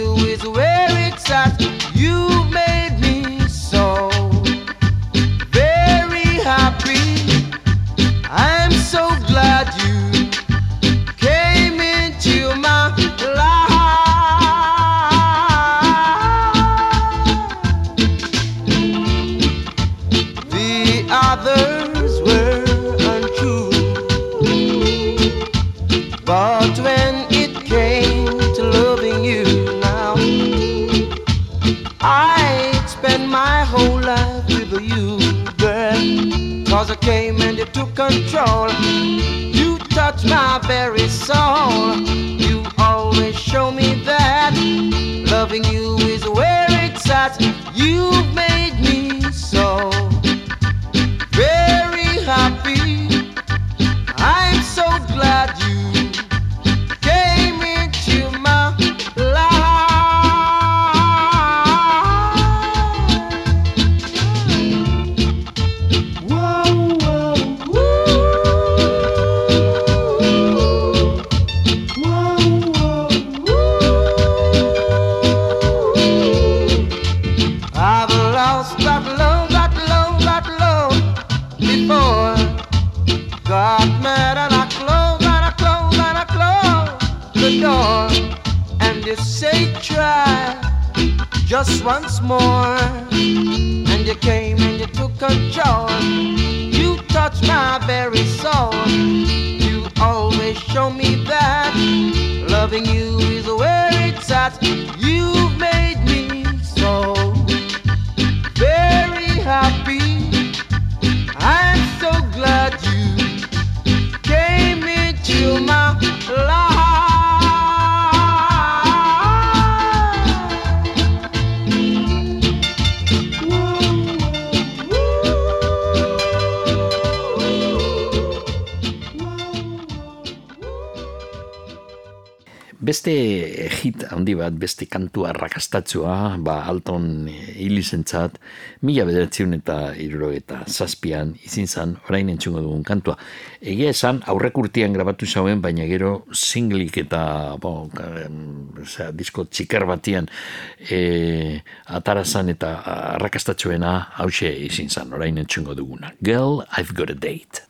kantua rakastatzua, ba, alton hilizentzat, mila bederatziun eta iruro zazpian izin zan, orain entzungo dugun kantua. Egia esan, aurrekurtian grabatu zauen, baina gero singlik eta bo, zera, disko txikar batian e, atarazan eta rakastatzuena hause izin zan, orain entzungo duguna. Girl, I've got a date.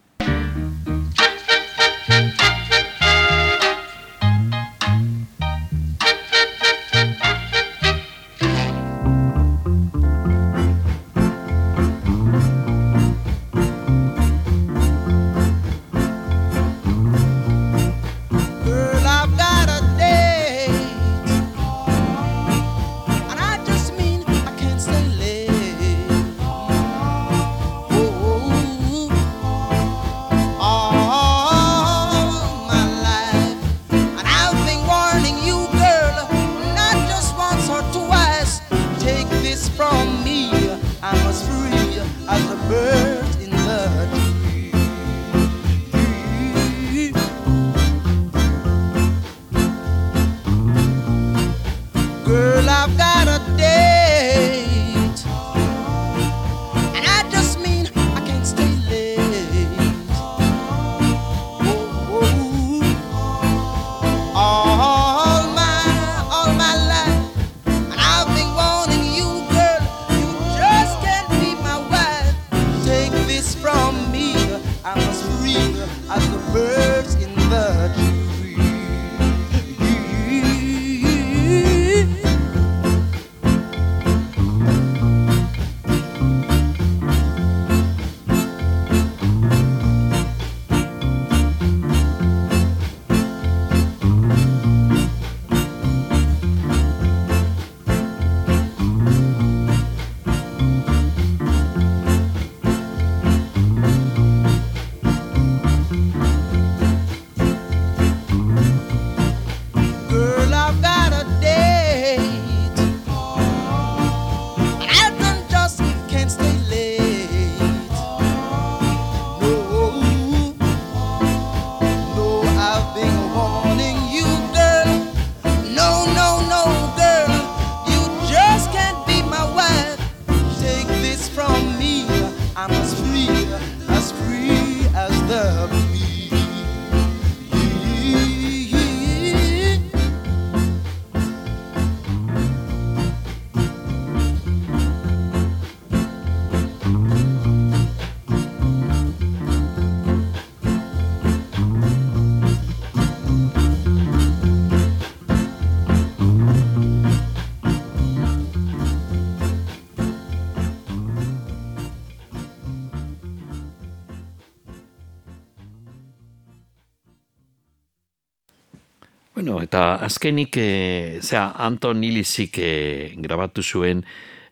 Eta azkenik, e, zera, Anton Ilizik e, grabatu zuen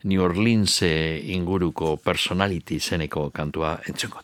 New Orleans e, inguruko personality zeneko kantua entzuko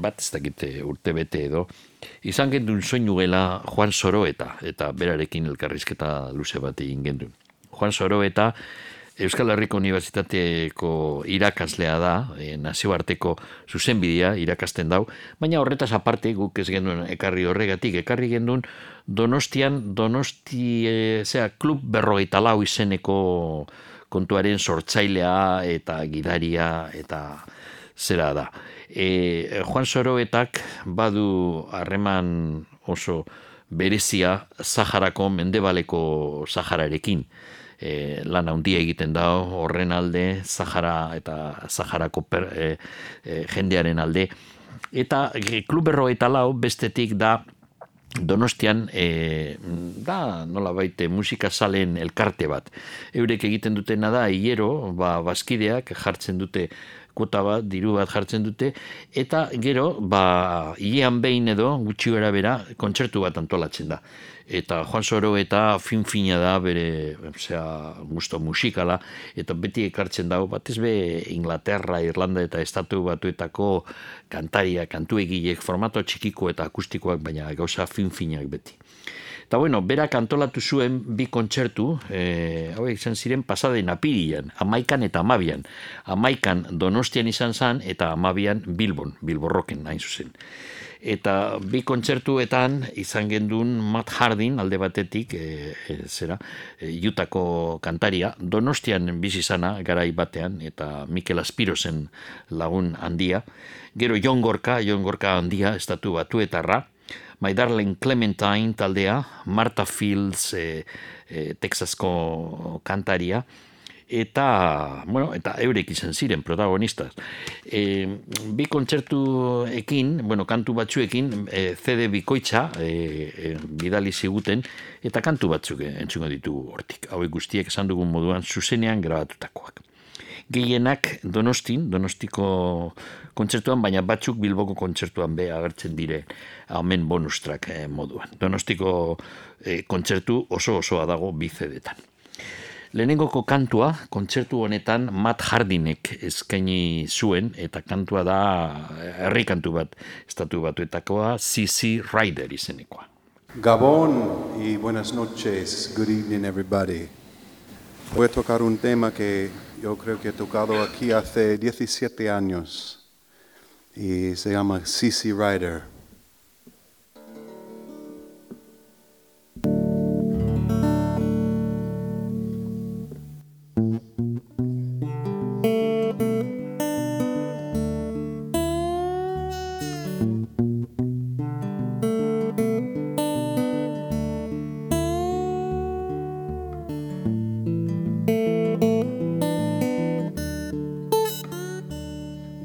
denboraren bat ez dakite urte bete edo, izan gendun soinu gela Juan Soroeta, eta berarekin elkarrizketa luze bat egin gendun. Juan Soroeta, Euskal Herriko Unibertsitateko irakaslea da, e, nazioarteko zuzenbidea irakasten dau, baina horretaz aparte guk ez gendun ekarri horregatik, ekarri gendun Donostian, Donosti, e, zera, klub berrogeita lau izeneko kontuaren sortzailea eta gidaria eta zera da. E, Juan Soroetak badu harreman oso berezia Zaharako mendebaleko Zahararekin. E, lan handia egiten da horren alde, Zahara eta Zaharako per, e, e, jendearen alde. Eta e, klub berrogeita lau bestetik da Donostian e, da nola baite musika salen elkarte bat. Eurek egiten dutena da hiero, ba, baskideak jartzen dute kuota bat, diru bat jartzen dute, eta gero, ba, hilean behin edo, gutxi gara bera, kontzertu bat antolatzen da. Eta Juan Soro eta fin-fina da bere, osea, gusto musikala, eta beti ekartzen dago, batez be Inglaterra, Irlanda eta Estatu Batuetako kantaria, kantu egilek, formato txikiko eta akustikoak, baina gauza fin-finak beti. Eta bueno, berak antolatu zuen bi kontzertu, e, hauek izan ziren pasaden apirian, amaikan eta amabian. Amaikan donostian izan zan eta amabian Bilbon, Bilborroken hain zuzen. Eta bi kontzertuetan izan gendun Matt Hardin alde batetik, e, e, zera, e, jutako kantaria, donostian bizi zana garai batean, eta Mikel Aspirosen lagun handia. Gero Jon Gorka, Jon Gorka handia, estatu batuetarra, My Darling Clementine taldea, Martha Fields e, e, Texasko kantaria, eta, bueno, eta eurek izan ziren protagonistas. E, bi kontzertuekin, bueno, kantu batzuekin, e, CD bikoitza e, e, bidali ziguten, eta kantu batzuk entzungo ditugu hortik. Hauek guztiek esan dugun moduan zuzenean grabatutakoak. Gehienak Donostin, Donostiko kontzertuan, baina batzuk Bilboko kontzertuan be agertzen dire hemen bonus track eh, moduan. Donostiko eh, kontzertu oso osoa dago bi CD-tan. Lehenengoko kantua, kontzertu honetan Matt Hardinek eskaini zuen, eta kantua da herri kantu bat, estatu batuetakoa, CC Rider izenekoa. Gabon y buenas noches. Good evening, everybody. Voy a tocar un tema que yo creo que he tocado aquí hace 17 años y se llama CC Rider.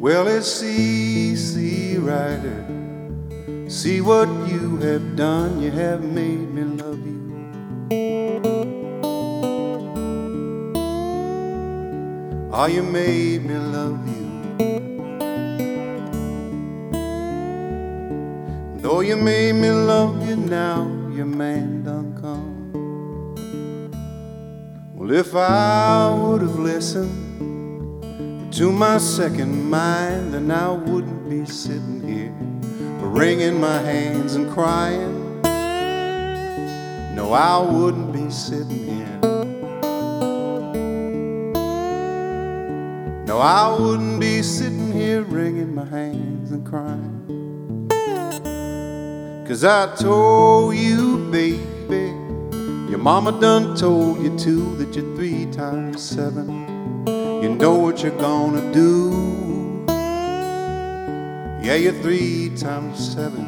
Well, what you have done. You have made me love you. Oh, you made me love you. Though you made me love you now, your man done come. Well, if I would have listened to my second mind, then I wouldn't be sitting here wringing my hands and crying. No, I wouldn't be sitting here. No, I wouldn't be sitting here wringing my hands and crying. Cause I told you, baby, your mama done told you too that you're three times seven. You know what you're gonna do. Yeah, you're three times seven.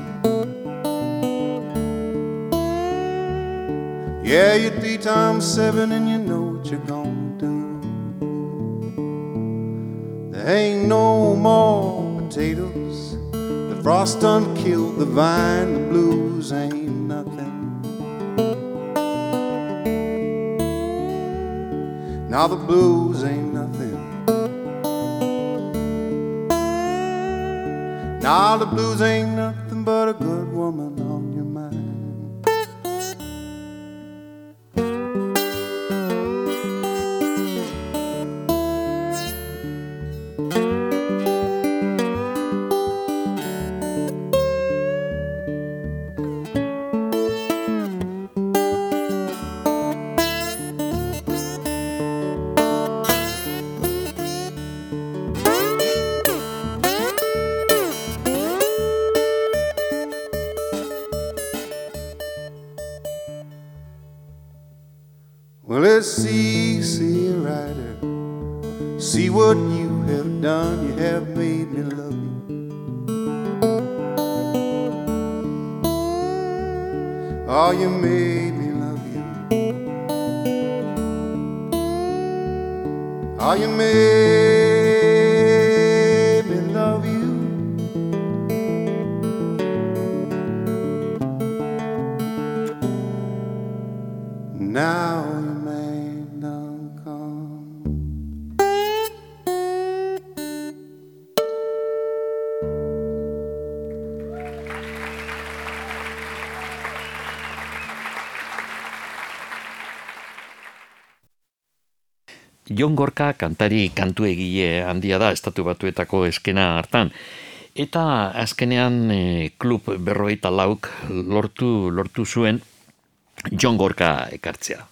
Yeah, you're three times seven, and you know what you're gonna do. There ain't no more potatoes. The frost done killed the vine. The blues ain't nothing. Now the blues ain't Now the blues ain't Jon Gorka kantari kantu egile handia da estatu batuetako eskena hartan. Eta azkenean e, klub berroita lauk lortu, lortu zuen Jon Gorka ekartzea.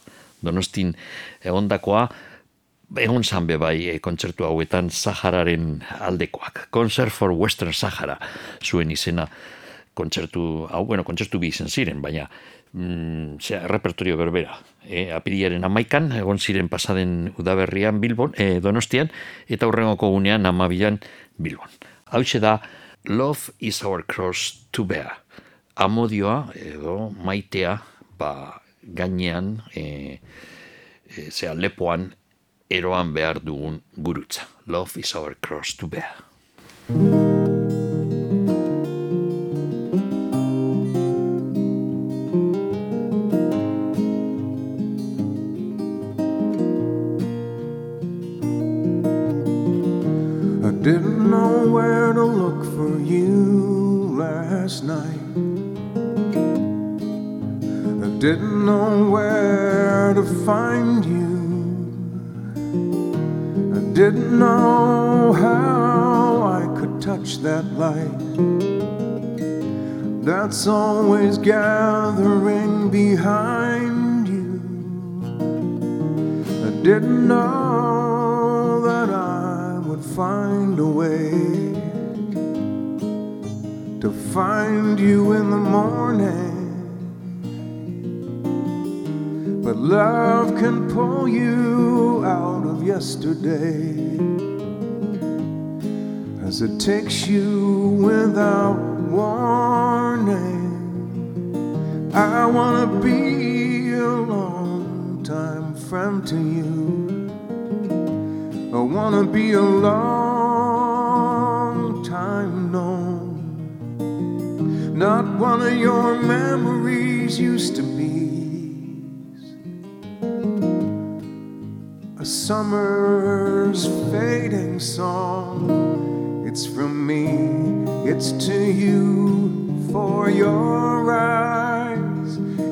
Donostin egondakoa, egon zanbe bai e, kontzertu hauetan Sahararen aldekoak. Concert for Western Sahara zuen izena kontzertu, hau, bueno, kontzertu bi izen ziren, baina mm, zera, repertorio berbera. E, apiriaren amaikan, egon ziren pasaden udaberrian Bilbon, e, Donostian, eta hurrengoko gunean amabilan Bilbon. Hau da, Love is our cross to bear. Amodioa, edo maitea, ba, gainean, e, e, zera, lepoan, eroan behar dugun gurutza. Love is our cross to bear. That's always gathering behind you. I didn't know that I would find a way to find you in the morning. But love can pull you out of yesterday as it takes you without warning. I wanna be a long time friend to you. I wanna be a long time known. Not one of your memories used to be. A summer's fading song. It's from me, it's to you for your eyes.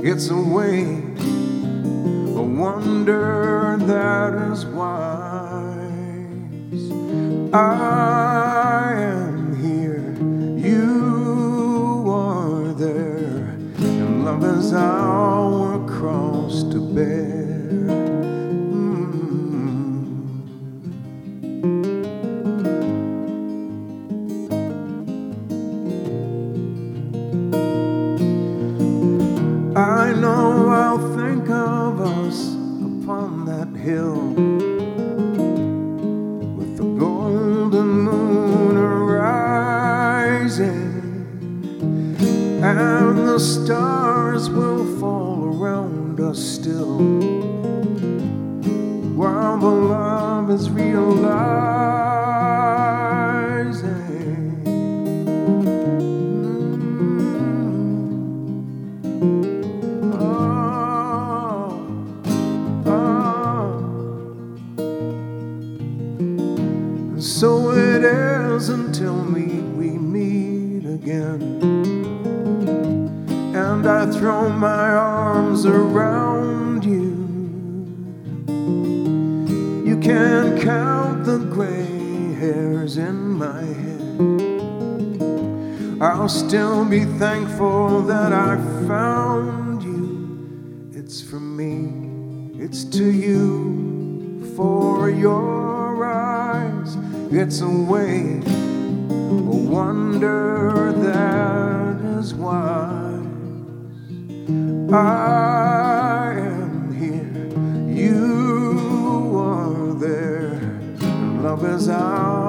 It's a way, a wonder that is wise. I am here, you are there, and love is our the stars will fall around us still while the love is realizing. Throw my arms around you. You can count the gray hairs in my head. I'll still be thankful that I found you. It's from me, it's to you for your eyes. It's a way, a wonder that is wise. I am here, you are there. Love is our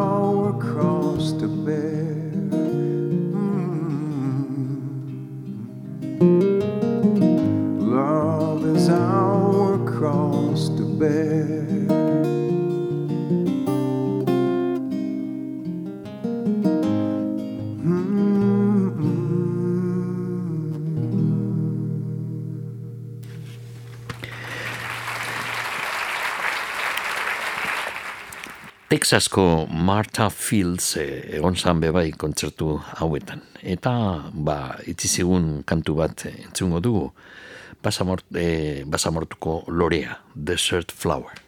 Texasko Martha Fields eh, egon zan bebai kontzertu hauetan. Eta, ba, itzizigun kantu bat entzungo dugu, basamort, eh, basamortuko lorea, Desert Flower.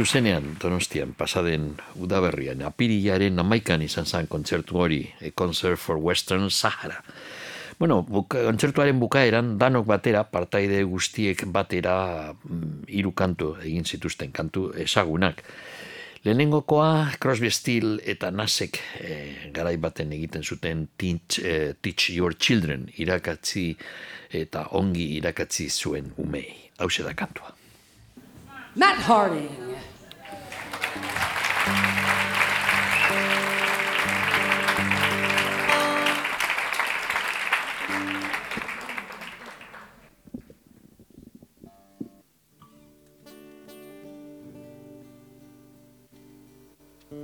zuzenean donostian pasaden udaberrian apirilaren amaikan izan zen kontzertu hori a concert for western Sahara Bueno, buka, kontzertuaren bukaeran danok batera, partaide guztiek batera mm, hiru kantu egin zituzten kantu ezagunak. Lehenengokoa Crosby Steel eta Nasek e, eh, garai baten egiten zuten teach, e, teach Your Children irakatzi eta ongi irakatzi zuen umei. Hau da kantua. Matt Harding.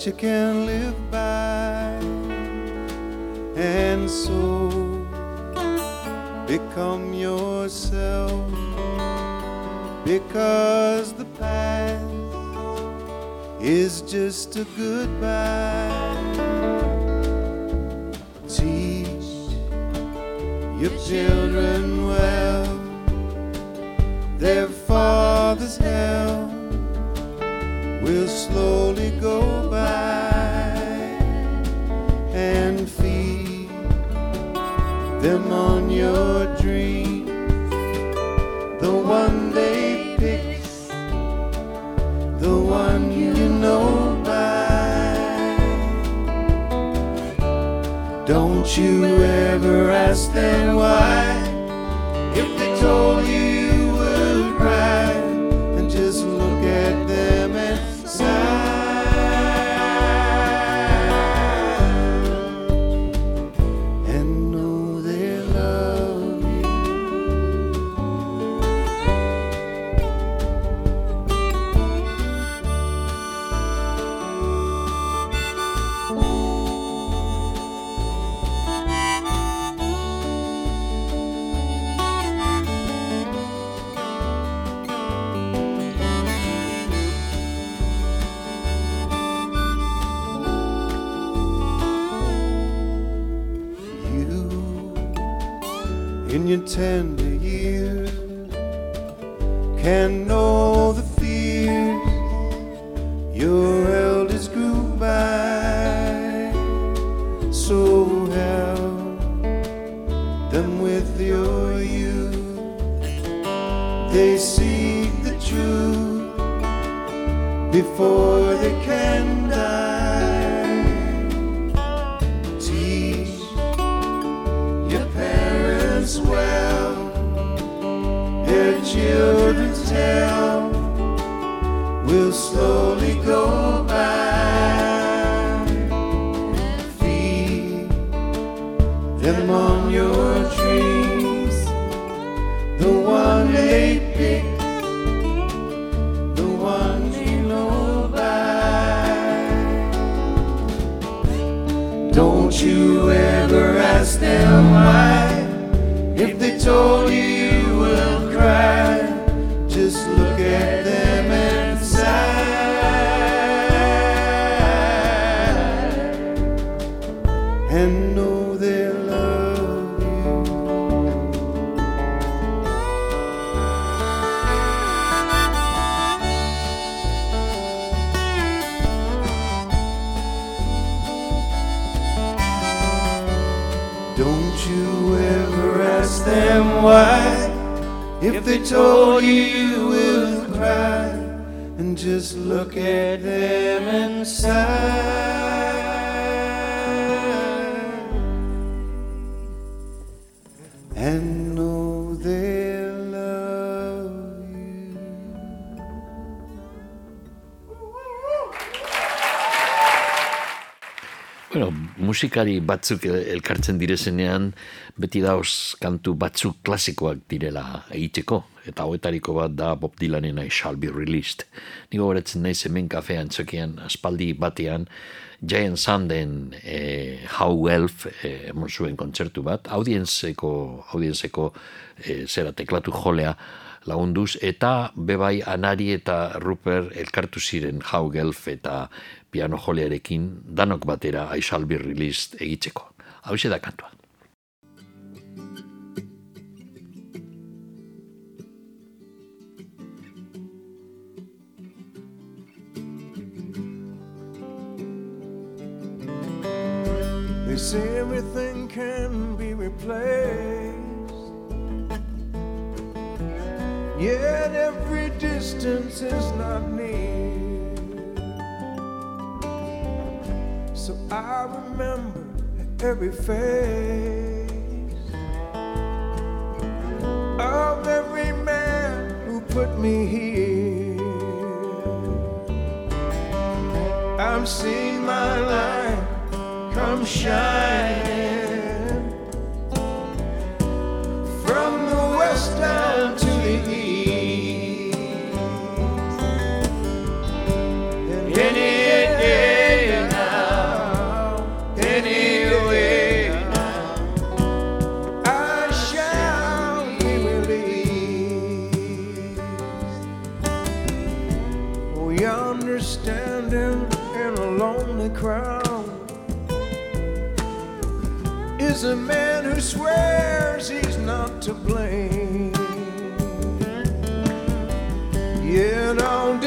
what you can. One you know by. Don't you ever ask them why. If they told you musikari batzuk elkartzen direzenean, beti dauz kantu batzuk klasikoak direla egiteko, eta hoetariko bat da Bob Dylanen I Shall Be Released. Nigo goretzen naiz hemen kafean txokian, aspaldi batean, Giant Sanden eh, How Elf eh, emon zuen kontzertu bat, audienzeko, audienzeko eh, zera teklatu jolea lagunduz, eta bebai Anari eta Rupert elkartu ziren How Elf eta piano jolearekin danok batera I Shall egitzeko. Hau da kantua. They say everything can be replaced. Yet every distance is not near. So I remember every face of every man who put me here. I'm seeing my light come shining is a man who swears he's not to blame. Yet all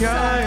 come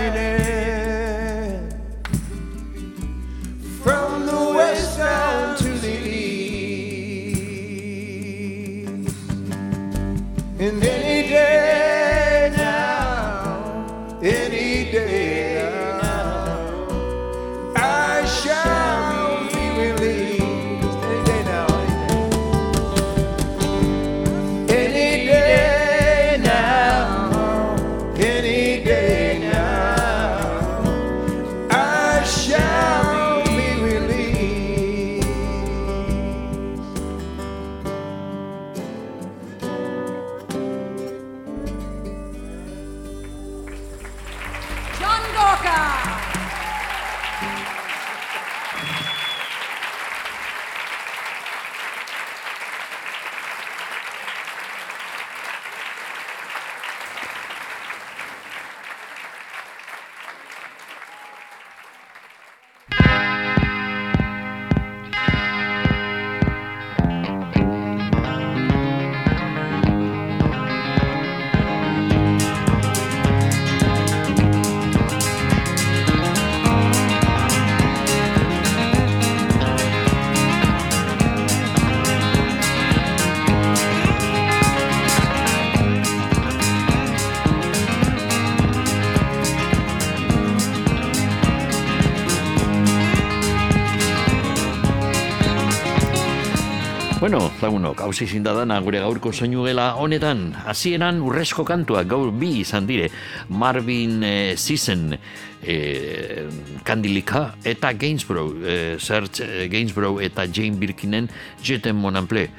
hausi zindadana gure gaurko soinu gela honetan, hasieran urrezko kantuak gaur bi izan dire, Marvin eh, Sisen eh, Kandilika eta Gainsborough, eh, Serge Gainsborough eta Jane Birkinen Jeten Monample.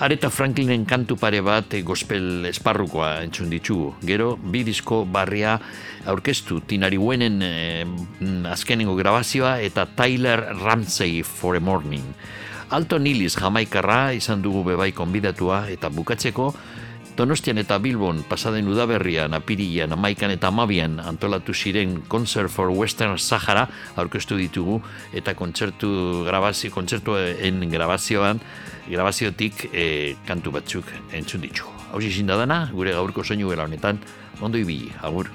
Areta Franklinen kantu pare bat eh, gospel esparrukoa entzun ditugu. Gero, bi disko barria aurkeztu Tinari Wenen mm, azkenengo grabazioa eta Tyler Ramsey for a Morning. Alton Nilis jamaikarra izan dugu bebai konbidatua eta bukatzeko Donostian eta Bilbon pasaden udaberrian, apirian, amaikan eta amabian antolatu ziren Concert for Western Sahara aurkeztu ditugu eta kontzertu grabazio, kontzertuen grabazioan, grabaziotik eh, kantu batzuk entzun ditugu. Hau zizin dana, gure gaurko soinu honetan, ondo ibili, agur.